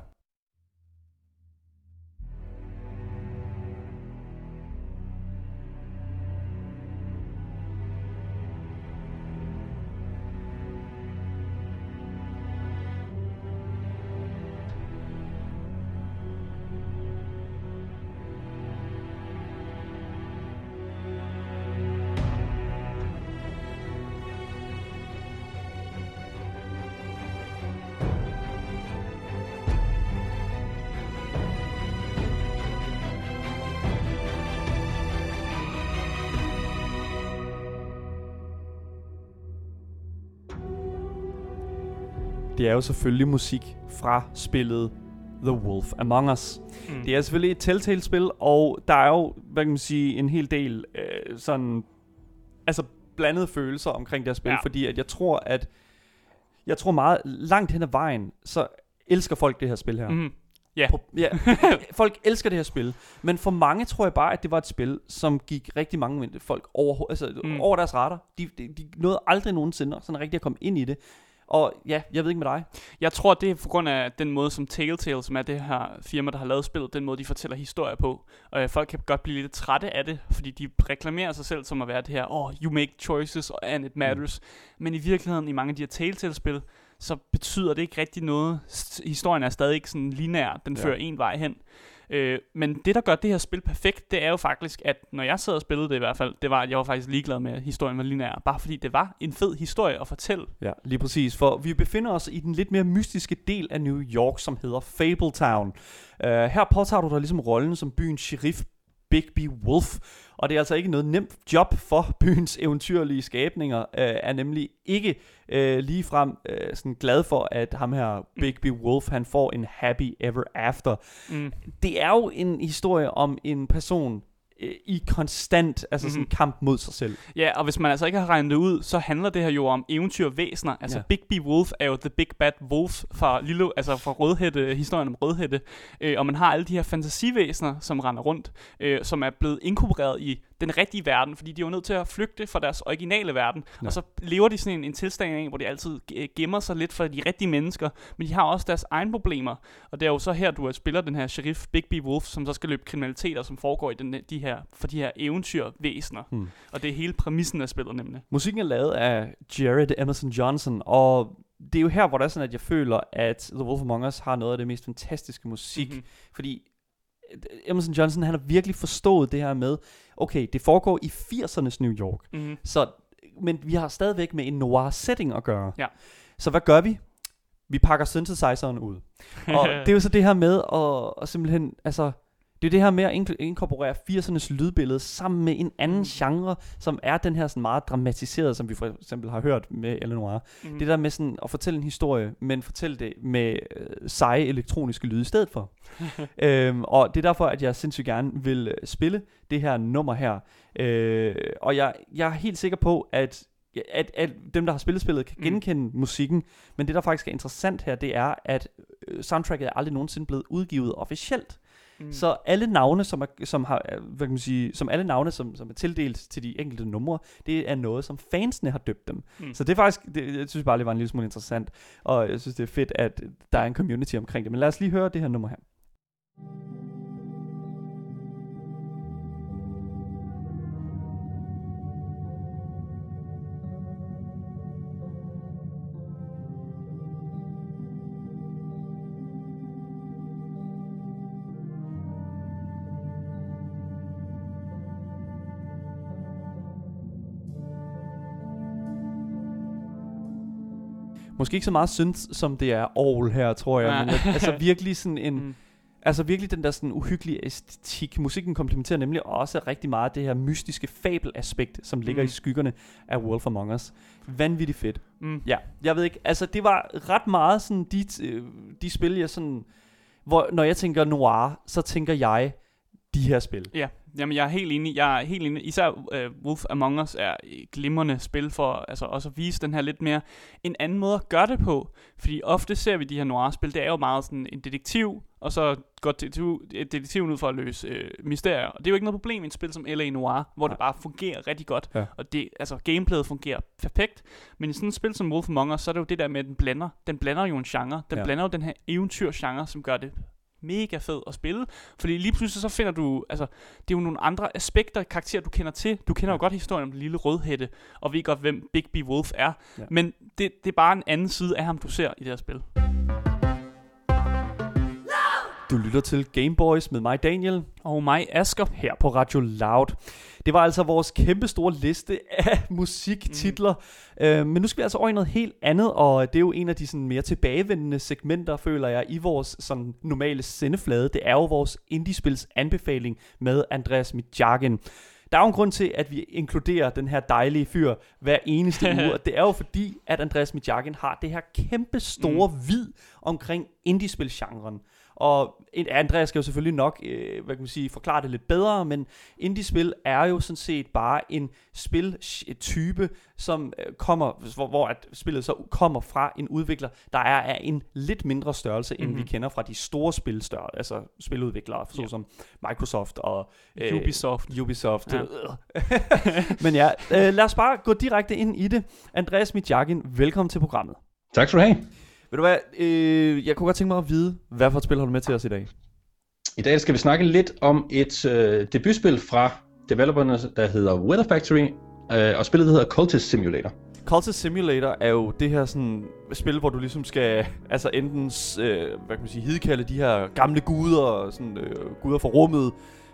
Det er jo selvfølgelig musik fra spillet The Wolf Among Us. Mm. Det er selvfølgelig et Telltale-spil, og der er jo, hvad kan man sige, en hel del øh, sådan, altså blandede følelser omkring det her spil, Ja. fordi at jeg tror, at jeg tror meget langt hen ad vejen, så elsker folk det her spil her. Mm. Ja. På, ja, folk elsker det her spil, men for mange tror jeg bare, at det var et spil, som gik rigtig mange folk over, altså, mm. over deres retter. De, de, de nåede aldrig nogensinde sådan rigtig at komme ind i det. Og ja, jeg ved ikke med dig. Jeg tror, det er på grund af den måde, som Telltale, som er det her firma, der har lavet spillet, den måde, de fortæller historier på. Og øh, folk kan godt blive lidt trætte af det, fordi de reklamerer sig selv som at være det her, oh, you make choices and it matters. Mm. Men i virkeligheden, i mange af de her Telltale-spil, så betyder det ikke rigtig noget. Historien er stadig ikke sådan lineær, den Ja. fører en vej hen. Øh, men det, der gør det her spil perfekt, det er jo faktisk, at når jeg sad og spillede det i hvert fald, det var, at jeg var faktisk ligeglad med, at historien var lineær. Bare fordi det var en fed historie at fortælle. Ja, lige præcis. For vi befinder os i den lidt mere mystiske del af New York, som hedder Fabletown. Uh, her påtager du dig ligesom rollen som byens sheriff Bigby Wolf. Og det er altså ikke noget nemt job for byens eventyrlige skabninger. Uh, er nemlig ikke uh, ligefrem uh, sådan glad for, at ham her Bigby Wolf, han får en happy ever after. Mm. Det er jo en historie om en person øh, i konstant altså mm-hmm. sådan Mhm. kamp mod sig selv. Ja, og hvis man altså ikke har regnet det ud, så handler det her jo om eventyrvæsener. Altså Ja. Big B Wolf er jo The Big Bad Wolf fra, Lille, altså fra Rødhætte, historien om Rødhætte. Øh, og man har alle de her fantasivæsener, som render rundt, øh, som er blevet inkorporeret i den rigtige verden, fordi de er jo nødt til at flygte fra deres originale verden. Ja. Og så lever de sådan en, en tilstand af, hvor de altid ge- gemmer sig lidt for de rigtige mennesker, men de har også deres egne problemer. Og det er jo så her, du spiller den her sheriff Big B Wolf, som så skal løbe kriminaliteter, som foregår i den, de her, for de her eventyrvæsener. Hmm. Og det er hele præmissen af spillet nemlig. Musikken er lavet af Jared Emerson Johnson, og det er jo her, hvor der er sådan, at jeg føler, at The Wolf Among Us har noget af det mest fantastiske musik, Mhm. mm-hmm. fordi øh, Emerson Johnson, han har virkelig forstået det her med, okay, det foregår i 80'ernes New York, Mm-hmm. så, men vi har stadigvæk med en noir setting at gøre. Ja. Så hvad gør vi? Vi pakker synthesizeren ud. Og det er jo så det her med at, at simpelthen, altså, det er det her med at inkorporere 80'ernes lydbillede sammen med en anden Mm. genre, som er den her sådan meget dramatiseret, som vi for eksempel har hørt med Eleanor. Mm. Det der med sådan at fortælle en historie, men fortælle det med øh, seje elektroniske lyde i stedet for. øhm, og det er derfor, at jeg sindssygt gerne vil øh, spille det her nummer her. Øh, og jeg, jeg er helt sikker på, at at, at dem, der har spillet spillet, kan Mm. genkende mm. musikken. Men det, der faktisk er interessant her, det er, at øh, soundtracket er aldrig nogensinde blevet udgivet officielt. Mm. Så alle navne, som, er, som har, øh, hvad kan man sige, som alle navne, som, som er tildelt til de enkelte numre, det er noget, som fansene har døbt dem. Mm. Mm. Så det er faktisk, det, jeg synes bare, det var en lille smule interessant, og jeg synes, det er fedt, at der er en community omkring det. Men lad os lige høre det her nummer her. Måske ikke så meget synth, som det er all her, tror jeg, Ja. men altså virkelig sådan en, Mm. Altså virkelig den der sådan uhyggelige æstetik. Musikken komplementerer nemlig også rigtig meget det her mystiske fabelaspekt, som ligger Mm. i skyggerne af Wolf Among Us. Vanvittigt fedt. Mm. Ja, jeg ved ikke, altså det var ret meget sådan de, øh, de spil, jeg sådan, hvor når jeg tænker noir, så tænker jeg de her spil. Ja, jamen jeg er helt enig. Jeg er helt enig. Især uh, Wolf Among Us er et glimrende spil for altså også at vise den her lidt mere en anden måde at gøre det på. Fordi ofte ser vi de her noir-spil, det er jo meget sådan en detektiv, og så går detektiv, detektiven ud for at løse øh, mysterier. Og det er jo ikke noget problem i et spil som L.A. Noir, hvor Nej. det bare fungerer rigtig godt. Ja. Og det, altså gameplayet fungerer perfekt. Men i sådan et spil som Wolf Among Us, så er det jo det der med, at den blander. Den blander jo en genre. Den Ja. ja. blander jo den her eventyrgenre, som gør det mega fed at spille. Fordi lige pludselig så finder du, altså, det er jo nogle andre aspekter, karakterer, du kender til. Du kender jo godt historien om den lille rødhætte, og ved godt, hvem Big B Wolf er. Ja. Men det, det er bare en anden side af ham, du ser i det her spil. Du lytter til Gameboys med mig, Daniel, Og mig, Asker. her på Radio Loud. Det var altså vores kæmpe store liste af musiktitler. Mm. Øh, men nu skal vi altså over i noget helt andet, og det er jo en af de sådan mere tilbagevendende segmenter, føler jeg, i vores sådan normale sendeflade. Det er jo vores indiespils anbefaling med Andreas Midjagen. Der er jo en grund til, at vi inkluderer den her dejlige fyr hver eneste uge, og det er jo fordi, at Andreas Mijakin har det her kæmpe store mm. vid omkring indiespilgenren. Og Andreas skal jo selvfølgelig nok, øh, hvad kan man sige, forklare det lidt bedre, men indie-spil er jo sådan set bare en spiltype, som øh, kommer, hvor, hvor at spillet så kommer fra en udvikler, der er af en lidt mindre størrelse, end mm-hmm. vi kender fra de store spilstørre, altså spiludviklere, såsom ja. Microsoft og øh, Ubisoft. Ubisoft. Ja. men ja, øh, lad os bare gå direkte ind i det. Andreas Mitjakin, velkommen til programmet. Tak skal du have. Ved du hvad, øh, jeg kunne godt tænke mig at vide, hvad for et spil har du med til os i dag? I dag skal vi snakke lidt om et øh, debutspil fra developerne, der hedder Weather Factory, øh, og spillet hedder Cultist Simulator. Cultist Simulator er jo det her sådan spil, hvor du ligesom skal altså enten øh, hvad kan man sige, hidkalde de her gamle guder, sådan øh, guder fra rummet.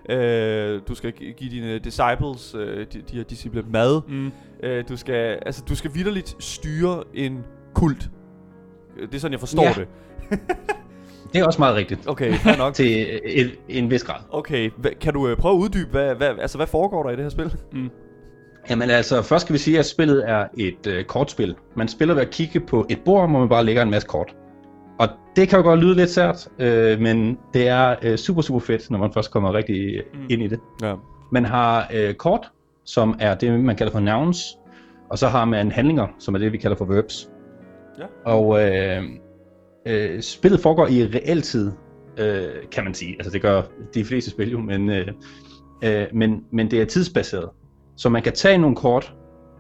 Øh, du skal give dine disciples, øh, de, de her disciple mad. Mm. Øh, du skal altså du skal vidderligt styre en kult det er sådan, jeg forstår ja. det. det er også meget rigtigt. Okay, fair nok. Til en, en vis grad. Okay, kan du øh, prøve at uddybe, hvad, hvad, altså, hvad foregår der i det her spil? Mm. Jamen altså, først skal vi sige, at spillet er et øh, kortspil. Man spiller ved at kigge på et bord, hvor man bare lægger en masse kort. Og det kan jo godt lyde lidt sært, øh, men det er øh, super, super fedt, når man først kommer rigtig mm. ind i det. Ja. Man har øh, kort, som er det, man kalder for nouns, og så har man handlinger, som er det, vi kalder for verbs. Ja. Og øh, øh, spillet foregår i realtid, øh, kan man sige. Altså det gør de fleste spil jo, men, øh, øh, men, men det er tidsbaseret. Så man kan tage nogle kort,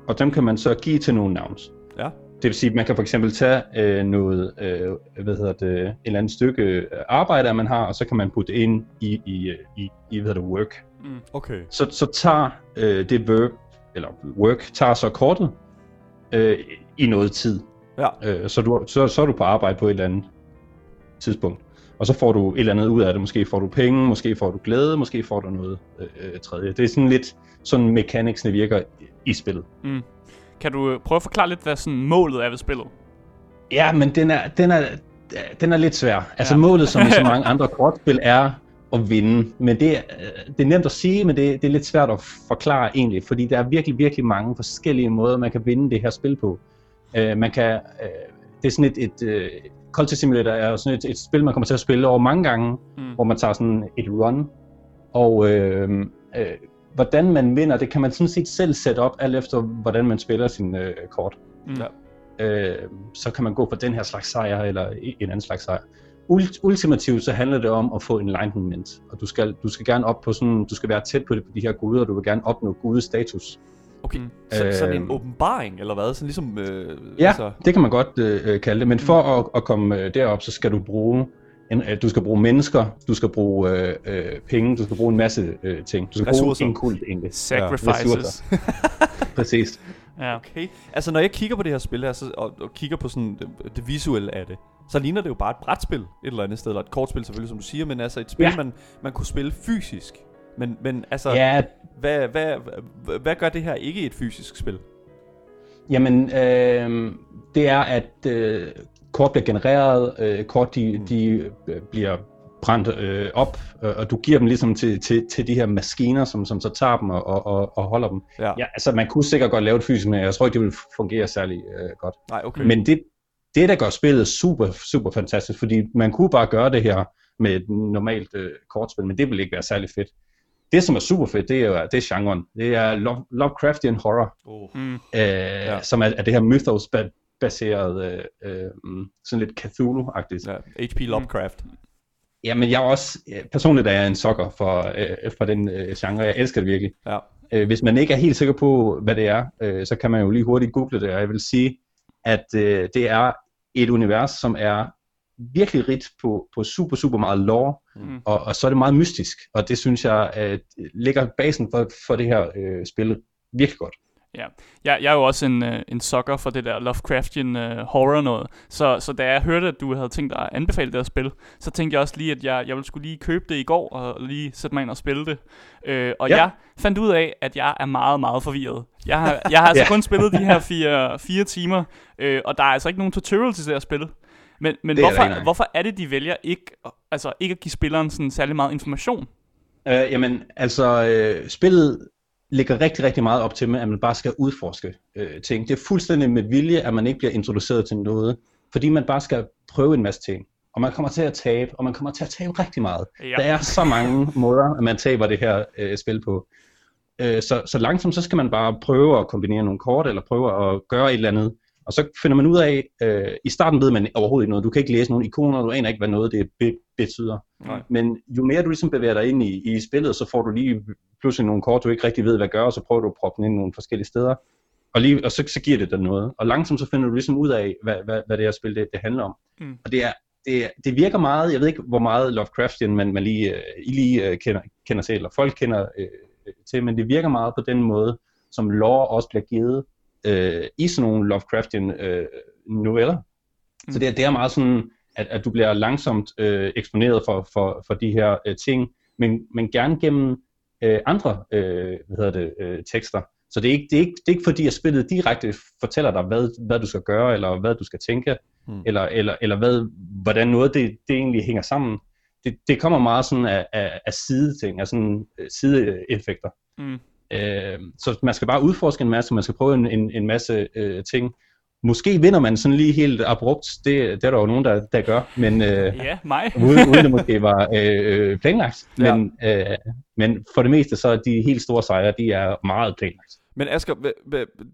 og dem kan man så give til nogle nouns. Ja. Det vil sige, at man kan for eksempel tage øh, noget, øh, hvad hedder det, et eller andet stykke øh, arbejde, man har, og så kan man putte ind i, i, i, i hvad hedder det, work. Mm, okay. Så, så tager øh, det verb, eller work, tager så kortet øh, i noget tid. Ja. Øh, så, du, så, så er du på arbejde på et eller andet tidspunkt. Og så får du et eller andet ud af det. Måske får du penge, måske får du glæde, måske får du noget øh, øh tredje. Det er sådan lidt sådan mechanicsne virker i spillet. Mm. Kan du øh, prøve at forklare lidt, hvad sådan målet er ved spillet? Ja, men den er, den er, den er lidt svær. Altså ja. målet, som i så mange andre kortspil, er at vinde. Men det, det er nemt at sige, men det, det er lidt svært at forklare egentlig, fordi der er virkelig, virkelig mange forskellige måder, man kan vinde det her spil på. Øh, man kan, øh, det er sådan et, et øh, Culture Simulator er sådan et, et spil, man kommer til at spille over mange gange, mm. hvor man tager sådan et run, og øh, øh, hvordan man vinder, det kan man sådan set selv sætte op, alt efter hvordan man spiller sin øh, kort. Mm. Øh, så kan man gå på den her slags sejr, eller en anden slags sejr. Ultimativt så handler det om at få enlightenment, og du skal, du skal gerne op på sådan, du skal være tæt på, det, på de her guder, og du vil gerne opnå gudes status. Okay, mm. så, sådan en øhm. åbenbaring, eller hvad? Sådan ligesom, øh, ja, altså... det kan man godt øh, kalde det, men for mm. at, at komme øh, derop, så skal du bruge en, øh, du skal bruge mennesker, du skal bruge øh, øh, penge, du skal bruge en masse øh, ting. Du skal Ressourcer. bruge en kult egentlig. Sacrifices. Ja, Præcis. Ja. Okay. Altså når jeg kigger på det her spil her, så, og, og kigger på sådan det, det visuelle af det, så ligner det jo bare et brætspil et eller andet sted, eller et kortspil selvfølgelig, som du siger, men altså et spil, ja. man, man kunne spille fysisk. Men, men altså, ja. hvad, hvad, hvad, hvad gør det her ikke et fysisk spil? Jamen, øh, det er, at øh, kort bliver genereret, øh, kort de, mm. de øh, bliver brændt øh, op, øh, og du giver dem ligesom til, til, til de her maskiner, som, som så tager dem og, og, og holder dem. Ja. ja, altså man kunne sikkert godt lave det fysisk, men jeg tror ikke, det vil fungere særlig øh, godt. Nej, okay. Men det, det, der gør spillet super, super fantastisk, fordi man kunne bare gøre det her med et normalt øh, kortspil, men det vil ikke være særlig fedt det, som er super fedt, det er det er genren. Det er Love, Lovecraftian horror, oh. mm. øh, ja. som er, er det her mythos-baseret, øh, øh, sådan lidt Cthulhu-agtigt. Ja, H.P. Lovecraft. Mm. Ja, men jeg er også, personligt er jeg en sokker for, øh, for den øh, genre. Jeg elsker det virkelig. Ja. Øh, hvis man ikke er helt sikker på, hvad det er, øh, så kan man jo lige hurtigt google det, og jeg vil sige, at øh, det er et univers, som er virkelig rigt på, på super, super meget lore, mm. og, og så er det meget mystisk, og det synes jeg at ligger basen for, for det her øh, spil virkelig godt. Ja, jeg, jeg er jo også en, øh, en sucker for det der Lovecraftian uh, horror noget, så, så da jeg hørte, at du havde tænkt dig at anbefale det her spil, så tænkte jeg også lige, at jeg, jeg ville skulle lige købe det i går, og lige sætte mig ind og spille det. Uh, og ja. jeg fandt ud af, at jeg er meget, meget forvirret. Jeg har, jeg har altså ja. kun spillet de her fire, fire timer, uh, og der er altså ikke nogen tutorial til det her spil. Men, men hvorfor, er hvorfor er det, de vælger ikke, altså ikke at give spilleren sådan særlig meget information? Øh, jamen, altså, øh, spillet lægger rigtig, rigtig meget op til, at man bare skal udforske øh, ting. Det er fuldstændig med vilje, at man ikke bliver introduceret til noget, fordi man bare skal prøve en masse ting. Og man kommer til at tabe, og man kommer til at tabe rigtig meget. Ja. Der er så mange måder, at man taber det her øh, spil på. Øh, så, så langsomt, så skal man bare prøve at kombinere nogle kort, eller prøve at gøre et eller andet. Og så finder man ud af, øh, i starten ved man overhovedet ikke noget. Du kan ikke læse nogle ikoner, du aner ikke, hvad noget det be- betyder. Nej. Men jo mere du ligesom bevæger dig ind i, i spillet, så får du lige pludselig nogle kort, du ikke rigtig ved, hvad gør, og så prøver du at proppe dem ind nogle forskellige steder. Og, lige, og så, så giver det dig noget. Og langsomt så finder du ligesom ud af, hvad, hvad, hvad det her spil det, det handler om. Mm. Og det, er, det, det virker meget, jeg ved ikke, hvor meget Lovecraftian man, man lige, øh, I lige øh, kender, kender til, eller folk kender øh, til, men det virker meget på den måde, som lore også bliver givet øh, i sådan nogle Lovecraftian øh, noveller. Mm. Så det er, det er meget sådan, at, at du bliver langsomt øh, eksponeret for, for, for de her øh, ting, men, men gerne gennem øh, andre øh, hvad hedder det, øh, tekster. Så det er, ikke, det, er ikke, det er ikke fordi, at spillet direkte fortæller dig, hvad, hvad du skal gøre, eller hvad du skal tænke, Mm. eller, eller, eller hvad, hvordan noget det, det egentlig hænger sammen. Det, det kommer meget sådan af, af, af sideting, af sådan øh, sideeffekter. Mm. Øh, så man skal bare udforske en masse, man skal prøve en, en, en masse øh, ting. Måske vinder man sådan lige helt abrupt, det, det er der jo nogen, der, der gør, men øh, Ja, mig. uden, uden det måske var øh, planlagt. Men, øh, men for det meste, så er de helt store sejre, de er meget planlagt. Men Asger,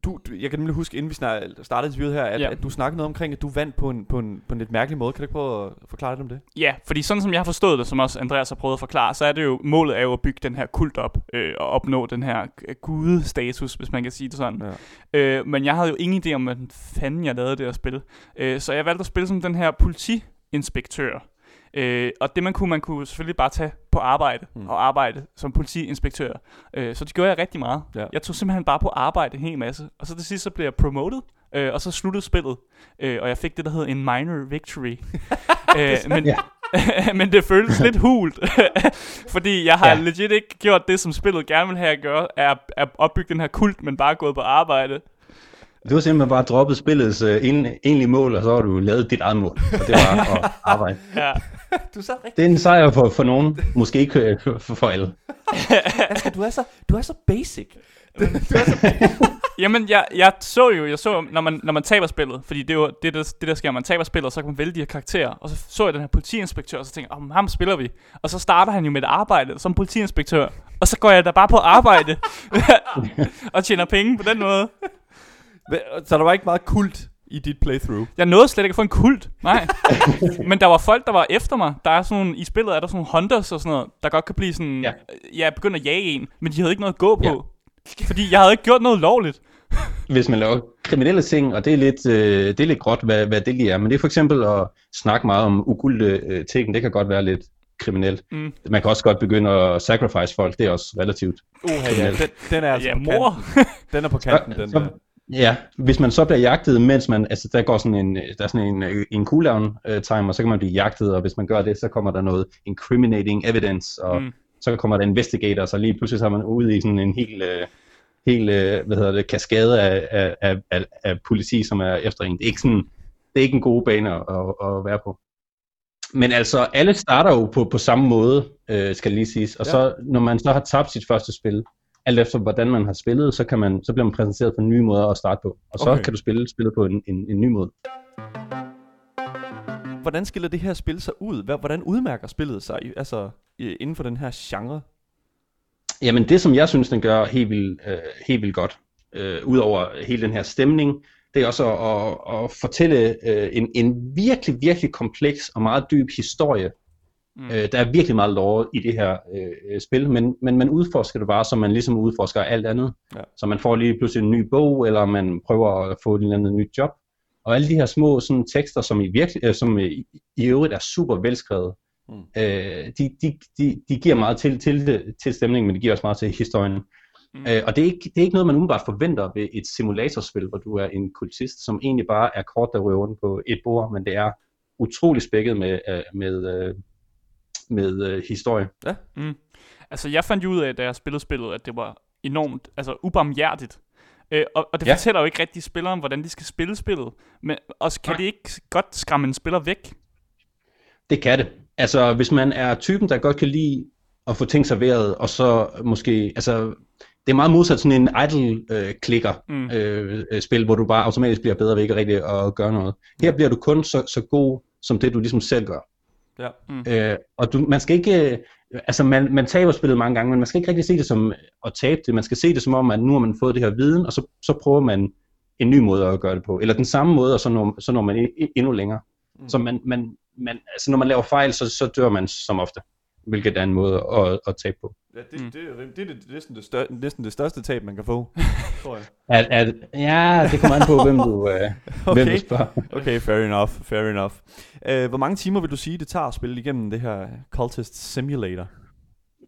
du, du, jeg kan nemlig huske, inden vi startede interviewet her, at, Ja. at du snakkede noget omkring, at du vandt på en, på, en, på en lidt mærkelig måde. Kan du ikke prøve at forklare lidt om det? Ja, fordi sådan som jeg har forstået det, som også Andreas har prøvet at forklare, så er det jo, målet er jo at bygge den her kult op, øh, og opnå den her gudestatus, hvis man kan sige det sådan. Ja. Øh, men jeg havde jo ingen idé om, hvad fanden jeg lavede det at spille. Øh, så jeg valgte at spille som den her politiinspektør. Øh, og det man kunne, man kunne selvfølgelig bare tage på arbejde, Mm. og arbejde som politiinspektør. Øh, så det gjorde jeg rigtig meget. Ja. Jeg tog simpelthen bare på arbejde en hel masse. Og så til sidst så blev jeg promoted, øh, og så sluttede spillet. Øh, og jeg fik det, der hedder en minor victory. øh, men, Ja. men det føltes lidt hult, fordi jeg har Ja. legit ikke gjort det, som spillet gerne vil have at gøre, er at opbygge den her kult, men bare gået på arbejde. Du har simpelthen bare droppet spillets en, egentlige mål, og så har du lavet dit eget mål, og det var at arbejde. Ja. Du sad rigtig... Det er en sejr for, for nogen, måske ikke øh, for, for alle. Asger, du er så, du er så basic. Jamen, jeg, jeg så jo, jeg så, når man, når man taber spillet, fordi det er jo det, der, det der sker, man taber spillet, så kan man vælge de her karakterer, og så så jeg den her politiinspektør, og så tænkte jeg, oh, ham spiller vi. Og så starter han jo med et arbejde som politiinspektør, og så går jeg da bare på arbejde, og tjener penge på den måde. Så der var ikke meget kult i dit playthrough. Jeg nåede slet ikke at få en kult, nej. Men der var folk, der var efter mig. Der er sådan nogle, I spillet er der sådan nogle hunters og sådan noget, der godt kan blive sådan, Ja. ja, jeg begynder at jage en, men de havde ikke noget at gå på. Fordi jeg havde ikke gjort noget lovligt. Hvis man laver kriminelle ting, og det er lidt, øh, det er lidt gråt, hvad, hvad det lige er, men det er for eksempel at snakke meget om ukulte øh, ting, det kan godt være lidt kriminelt. Mm. Man kan også godt begynde at sacrifice folk, det er også relativt. Uha, ja, den, den er altså Ja, på mor. kanten. Den er på kanten, den så, der. Ja, hvis man så bliver jagtet, mens man, altså der går sådan en, der er sådan en, en cooldown øh, timer, så kan man blive jagtet, og hvis man gør det, så kommer der noget incriminating evidence, og Mm. så kommer der investigator, så lige pludselig så er man ude i sådan en helt, øh, helt øh, hvad hedder det, kaskade af, af, af, af, politi, som er efter en. Det er ikke sådan, det er ikke en god bane at, at, at være på. Men altså, alle starter jo på, på samme måde, øh, skal lige siges. Og ja. så, når man så har tabt sit første spil, alt efter hvordan man har spillet, så, kan man, så bliver man præsenteret for nye måder at starte på. Og så Okay. kan du spille spillet på en, en, en ny måde. Hvordan skiller det her spil sig ud? Hvordan udmærker spillet sig altså, inden for den her genre? Jamen det, som jeg synes, den gør helt vildt, øh, helt vildt godt, øh, udover hele den her stemning, det er også at, at, at fortælle øh, en, en virkelig, virkelig kompleks og meget dyb historie. Mm. Øh, der er virkelig meget lore i det her øh, spil, men, men man udforsker det bare, som man ligesom udforsker alt andet. Ja. Så man får lige pludselig en ny bog, eller man prøver at få et eller andet nyt job. Og alle de her små sådan, tekster, som i, virkelig, øh, som i, i øvrigt er super velskrevet, Mm. øh, de, de, de, de giver meget til, til, det- til stemningen, men de giver også meget til historien. Mm. Mm. Øh, og det er, ikke, det er ikke noget, man umiddelbart forventer ved et simulatorspil, hvor du er en kultist, som egentlig bare er kort, der ryger rundt på et bord, men det er utrolig spækket med, øh, med, øh, med øh, historie. Mm. Altså, jeg fandt jo ud af, da jeg spillede spillet, at det var enormt, altså ubarmhjertigt. Øh, og, og det Ja. fortæller jo ikke rigtig spilleren, hvordan de skal spille spillet. Men også kan Nej. det ikke godt skræmme en spiller væk? Det kan det. Altså, hvis man er typen, der godt kan lide at få ting serveret, og så måske, altså, det er meget modsat sådan en idle-klikker Mm. øh, øh, spil, hvor du bare automatisk bliver bedre ved ikke rigtig at gøre noget. Her bliver du kun så, så god, som det du ligesom selv gør. Ja. Øh, og du, man skal ikke, øh, altså man, man taber spillet mange gange, men man skal ikke rigtig se det som at tabe det. Man skal se det som om, at nu har man fået det her viden, og så, så prøver man en ny måde at gøre det på. Eller den samme måde, og så når, så når man endnu længere. Mm. Så man, man, man, altså når man laver fejl, så, så dør man som ofte. Hvilket er en måde at, at tabe på. Ja, det, mm. det, det, det, det, er næsten det, stør, næsten det største tab, man kan få, tror jeg. At, at, ja, det kommer an på, hvem du, øh, okay. hvem du spørger. Okay, fair enough, fair enough. Uh, hvor mange timer vil du sige, det tager at spille igennem det her Cultist Simulator?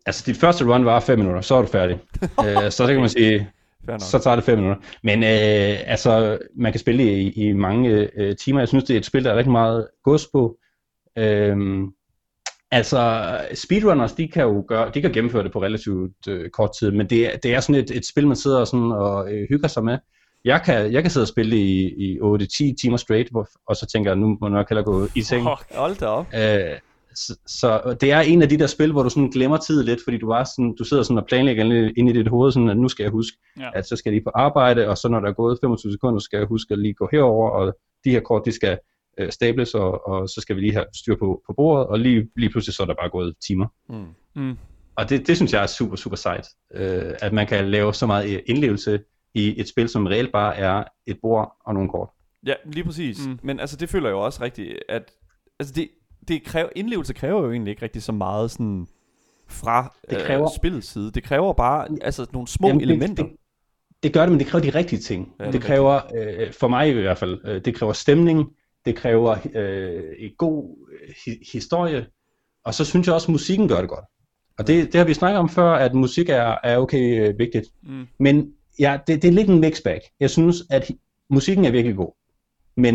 Altså, dit første run var 5 minutter, så er du færdig. øh, så det kan man sige, så tager det 5 minutter. Men øh, altså, man kan spille i, i mange øh, timer. Jeg synes, det er et spil, der er rigtig meget gods på. Øhm, altså, speedrunners, de kan jo gøre, de kan gennemføre det på relativt øh, kort tid, men det, er- det er sådan et, et spil, man sidder sådan og øh, hygger sig med. Jeg kan, jeg kan sidde og spille i, i 8-10 timer straight, hvor, og så tænker jeg, nu må jeg nok hellere gå i seng. Åh, Hold da op. Øh, så, så det er en af de der spil, hvor du sådan glemmer tid lidt, fordi du, bare sådan, du sidder sådan og planlægger ind- i dit hoved, sådan at nu skal jeg huske, Ja. at så skal jeg lige på arbejde, og så når der er gået 25 sekunder, så skal jeg huske at lige gå herover, og de her kort, de skal øh, stables, og, og så skal vi lige have styr på, på bordet, og lige, lige pludselig så er der bare gået timer. Mm. Mm. Og det, det synes jeg er super, super sejt, øh, at man kan lave så meget indlevelse i et spil, som reelt bare er et bord og nogle kort. Ja, lige præcis. Mm. Men altså, det føler jeg jo også rigtigt, at altså det, det kræver, indlevelse kræver jo egentlig ikke rigtig så meget sådan fra Det kræver- øh, spillets side. Det kræver bare altså nogle små Jamen, elementer. Det, det, det gør det, men det kræver de rigtige ting. Ja, det det kræver, øh, for mig i hvert fald, øh, det kræver stemning, det kræver øh, en god øh, hi- historie, og så synes jeg også, at musikken gør det godt. Og det, det har vi snakket om før, at musik er, er okay øh, vigtigt. Mm. Men ja, det, det er lidt en mix bag. Jeg synes, at musikken er virkelig god. Men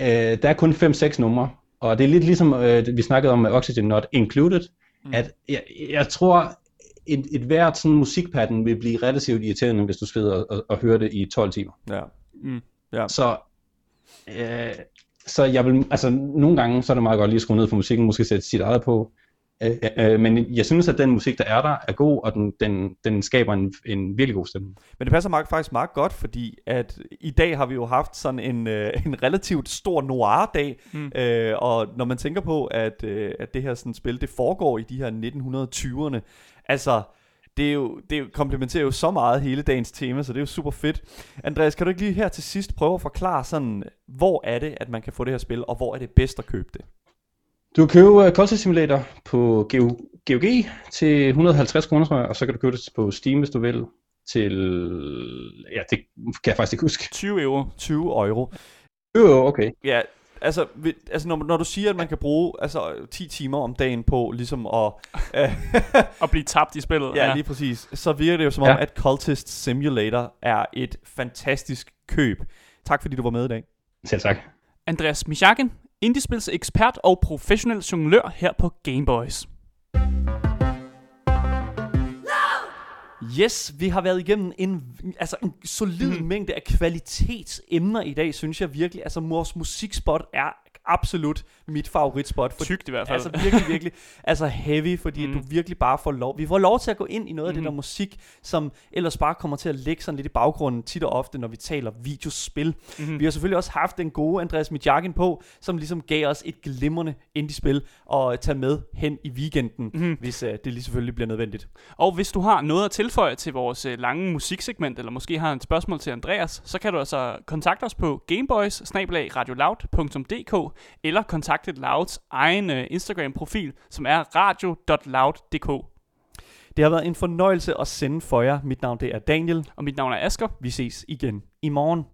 øh, der er kun 5-6 numre, og det er lidt ligesom, øh, vi snakkede om med Oxygen Not Included, mm. at jeg, jeg tror, et, et hvert sådan musikpatten vil blive relativt irriterende, hvis du sidder og, og, og hører det i 12 timer. Ja. Mm. Ja. Så, øh, så jeg vil, altså nogle gange, så er det meget godt lige at skrue ned for musikken, måske sætte sit eget på. Øh, øh, men jeg synes, at den musik, der er der, er god, og den, den, den skaber en, en virkelig god stemning. Men det passer meget, faktisk meget godt, fordi at i dag har vi jo haft sådan en, øh, en relativt stor noir-dag, mm. øh, og når man tænker på, at, øh, at det her sådan spil, det foregår i de her 1920'erne, altså det, er jo, det er komplementerer jo så meget hele dagens tema, så det er jo super fedt. Andreas, kan du ikke lige her til sidst prøve at forklare sådan, hvor er det, at man kan få det her spil, og hvor er det bedst at købe det? Du kan købe uh, Simulator på GOG, GOG til 150 kroner, tror jeg, og så kan du købe det på Steam, hvis du vil, til, ja, det kan jeg faktisk ikke huske. 20 euro. 20 euro. Jo, okay. Ja, altså, vi- altså når, når du siger, at man kan bruge altså, 10 timer om dagen på ligesom at... Øh, Og blive tabt i spillet. ja, lige præcis. Så virker det jo som om, Ja. at Cultist Simulator er et fantastisk køb. Tak fordi du var med i dag. Selv tak. Andreas Michakin, indiespils ekspert og professionel jonglør her på Gameboys. Yes, vi har været igennem en, altså en solid mm. mængde af kvalitetsemner i dag, synes jeg virkelig. Altså vores musikspot er absolut mit favoritspot. For, Tygt i hvert fald. Altså virkelig, virkelig. Altså heavy, fordi mm. du virkelig bare får lov. Vi får lov til at gå ind i noget af det der musik, som ellers bare kommer til at ligge sådan lidt i baggrunden tit og ofte, når vi taler videospil. Mm. Vi har selvfølgelig også haft den gode Andreas Mijakin på, som ligesom gav os et glimrende indie-spil at tage med hen i weekenden, mm. hvis uh, det lige selvfølgelig bliver nødvendigt. Og hvis du har noget at tilføje til vores øh, lange musiksegment, eller måske har et spørgsmål til Andreas, så kan du altså kontakte os på gameboys eller kontakte Louds egen øh, Instagram-profil, som er radio.loud.dk. Det har været en fornøjelse at sende for jer. Mit navn det er Daniel. Og mit navn er Asker. Vi ses igen i morgen.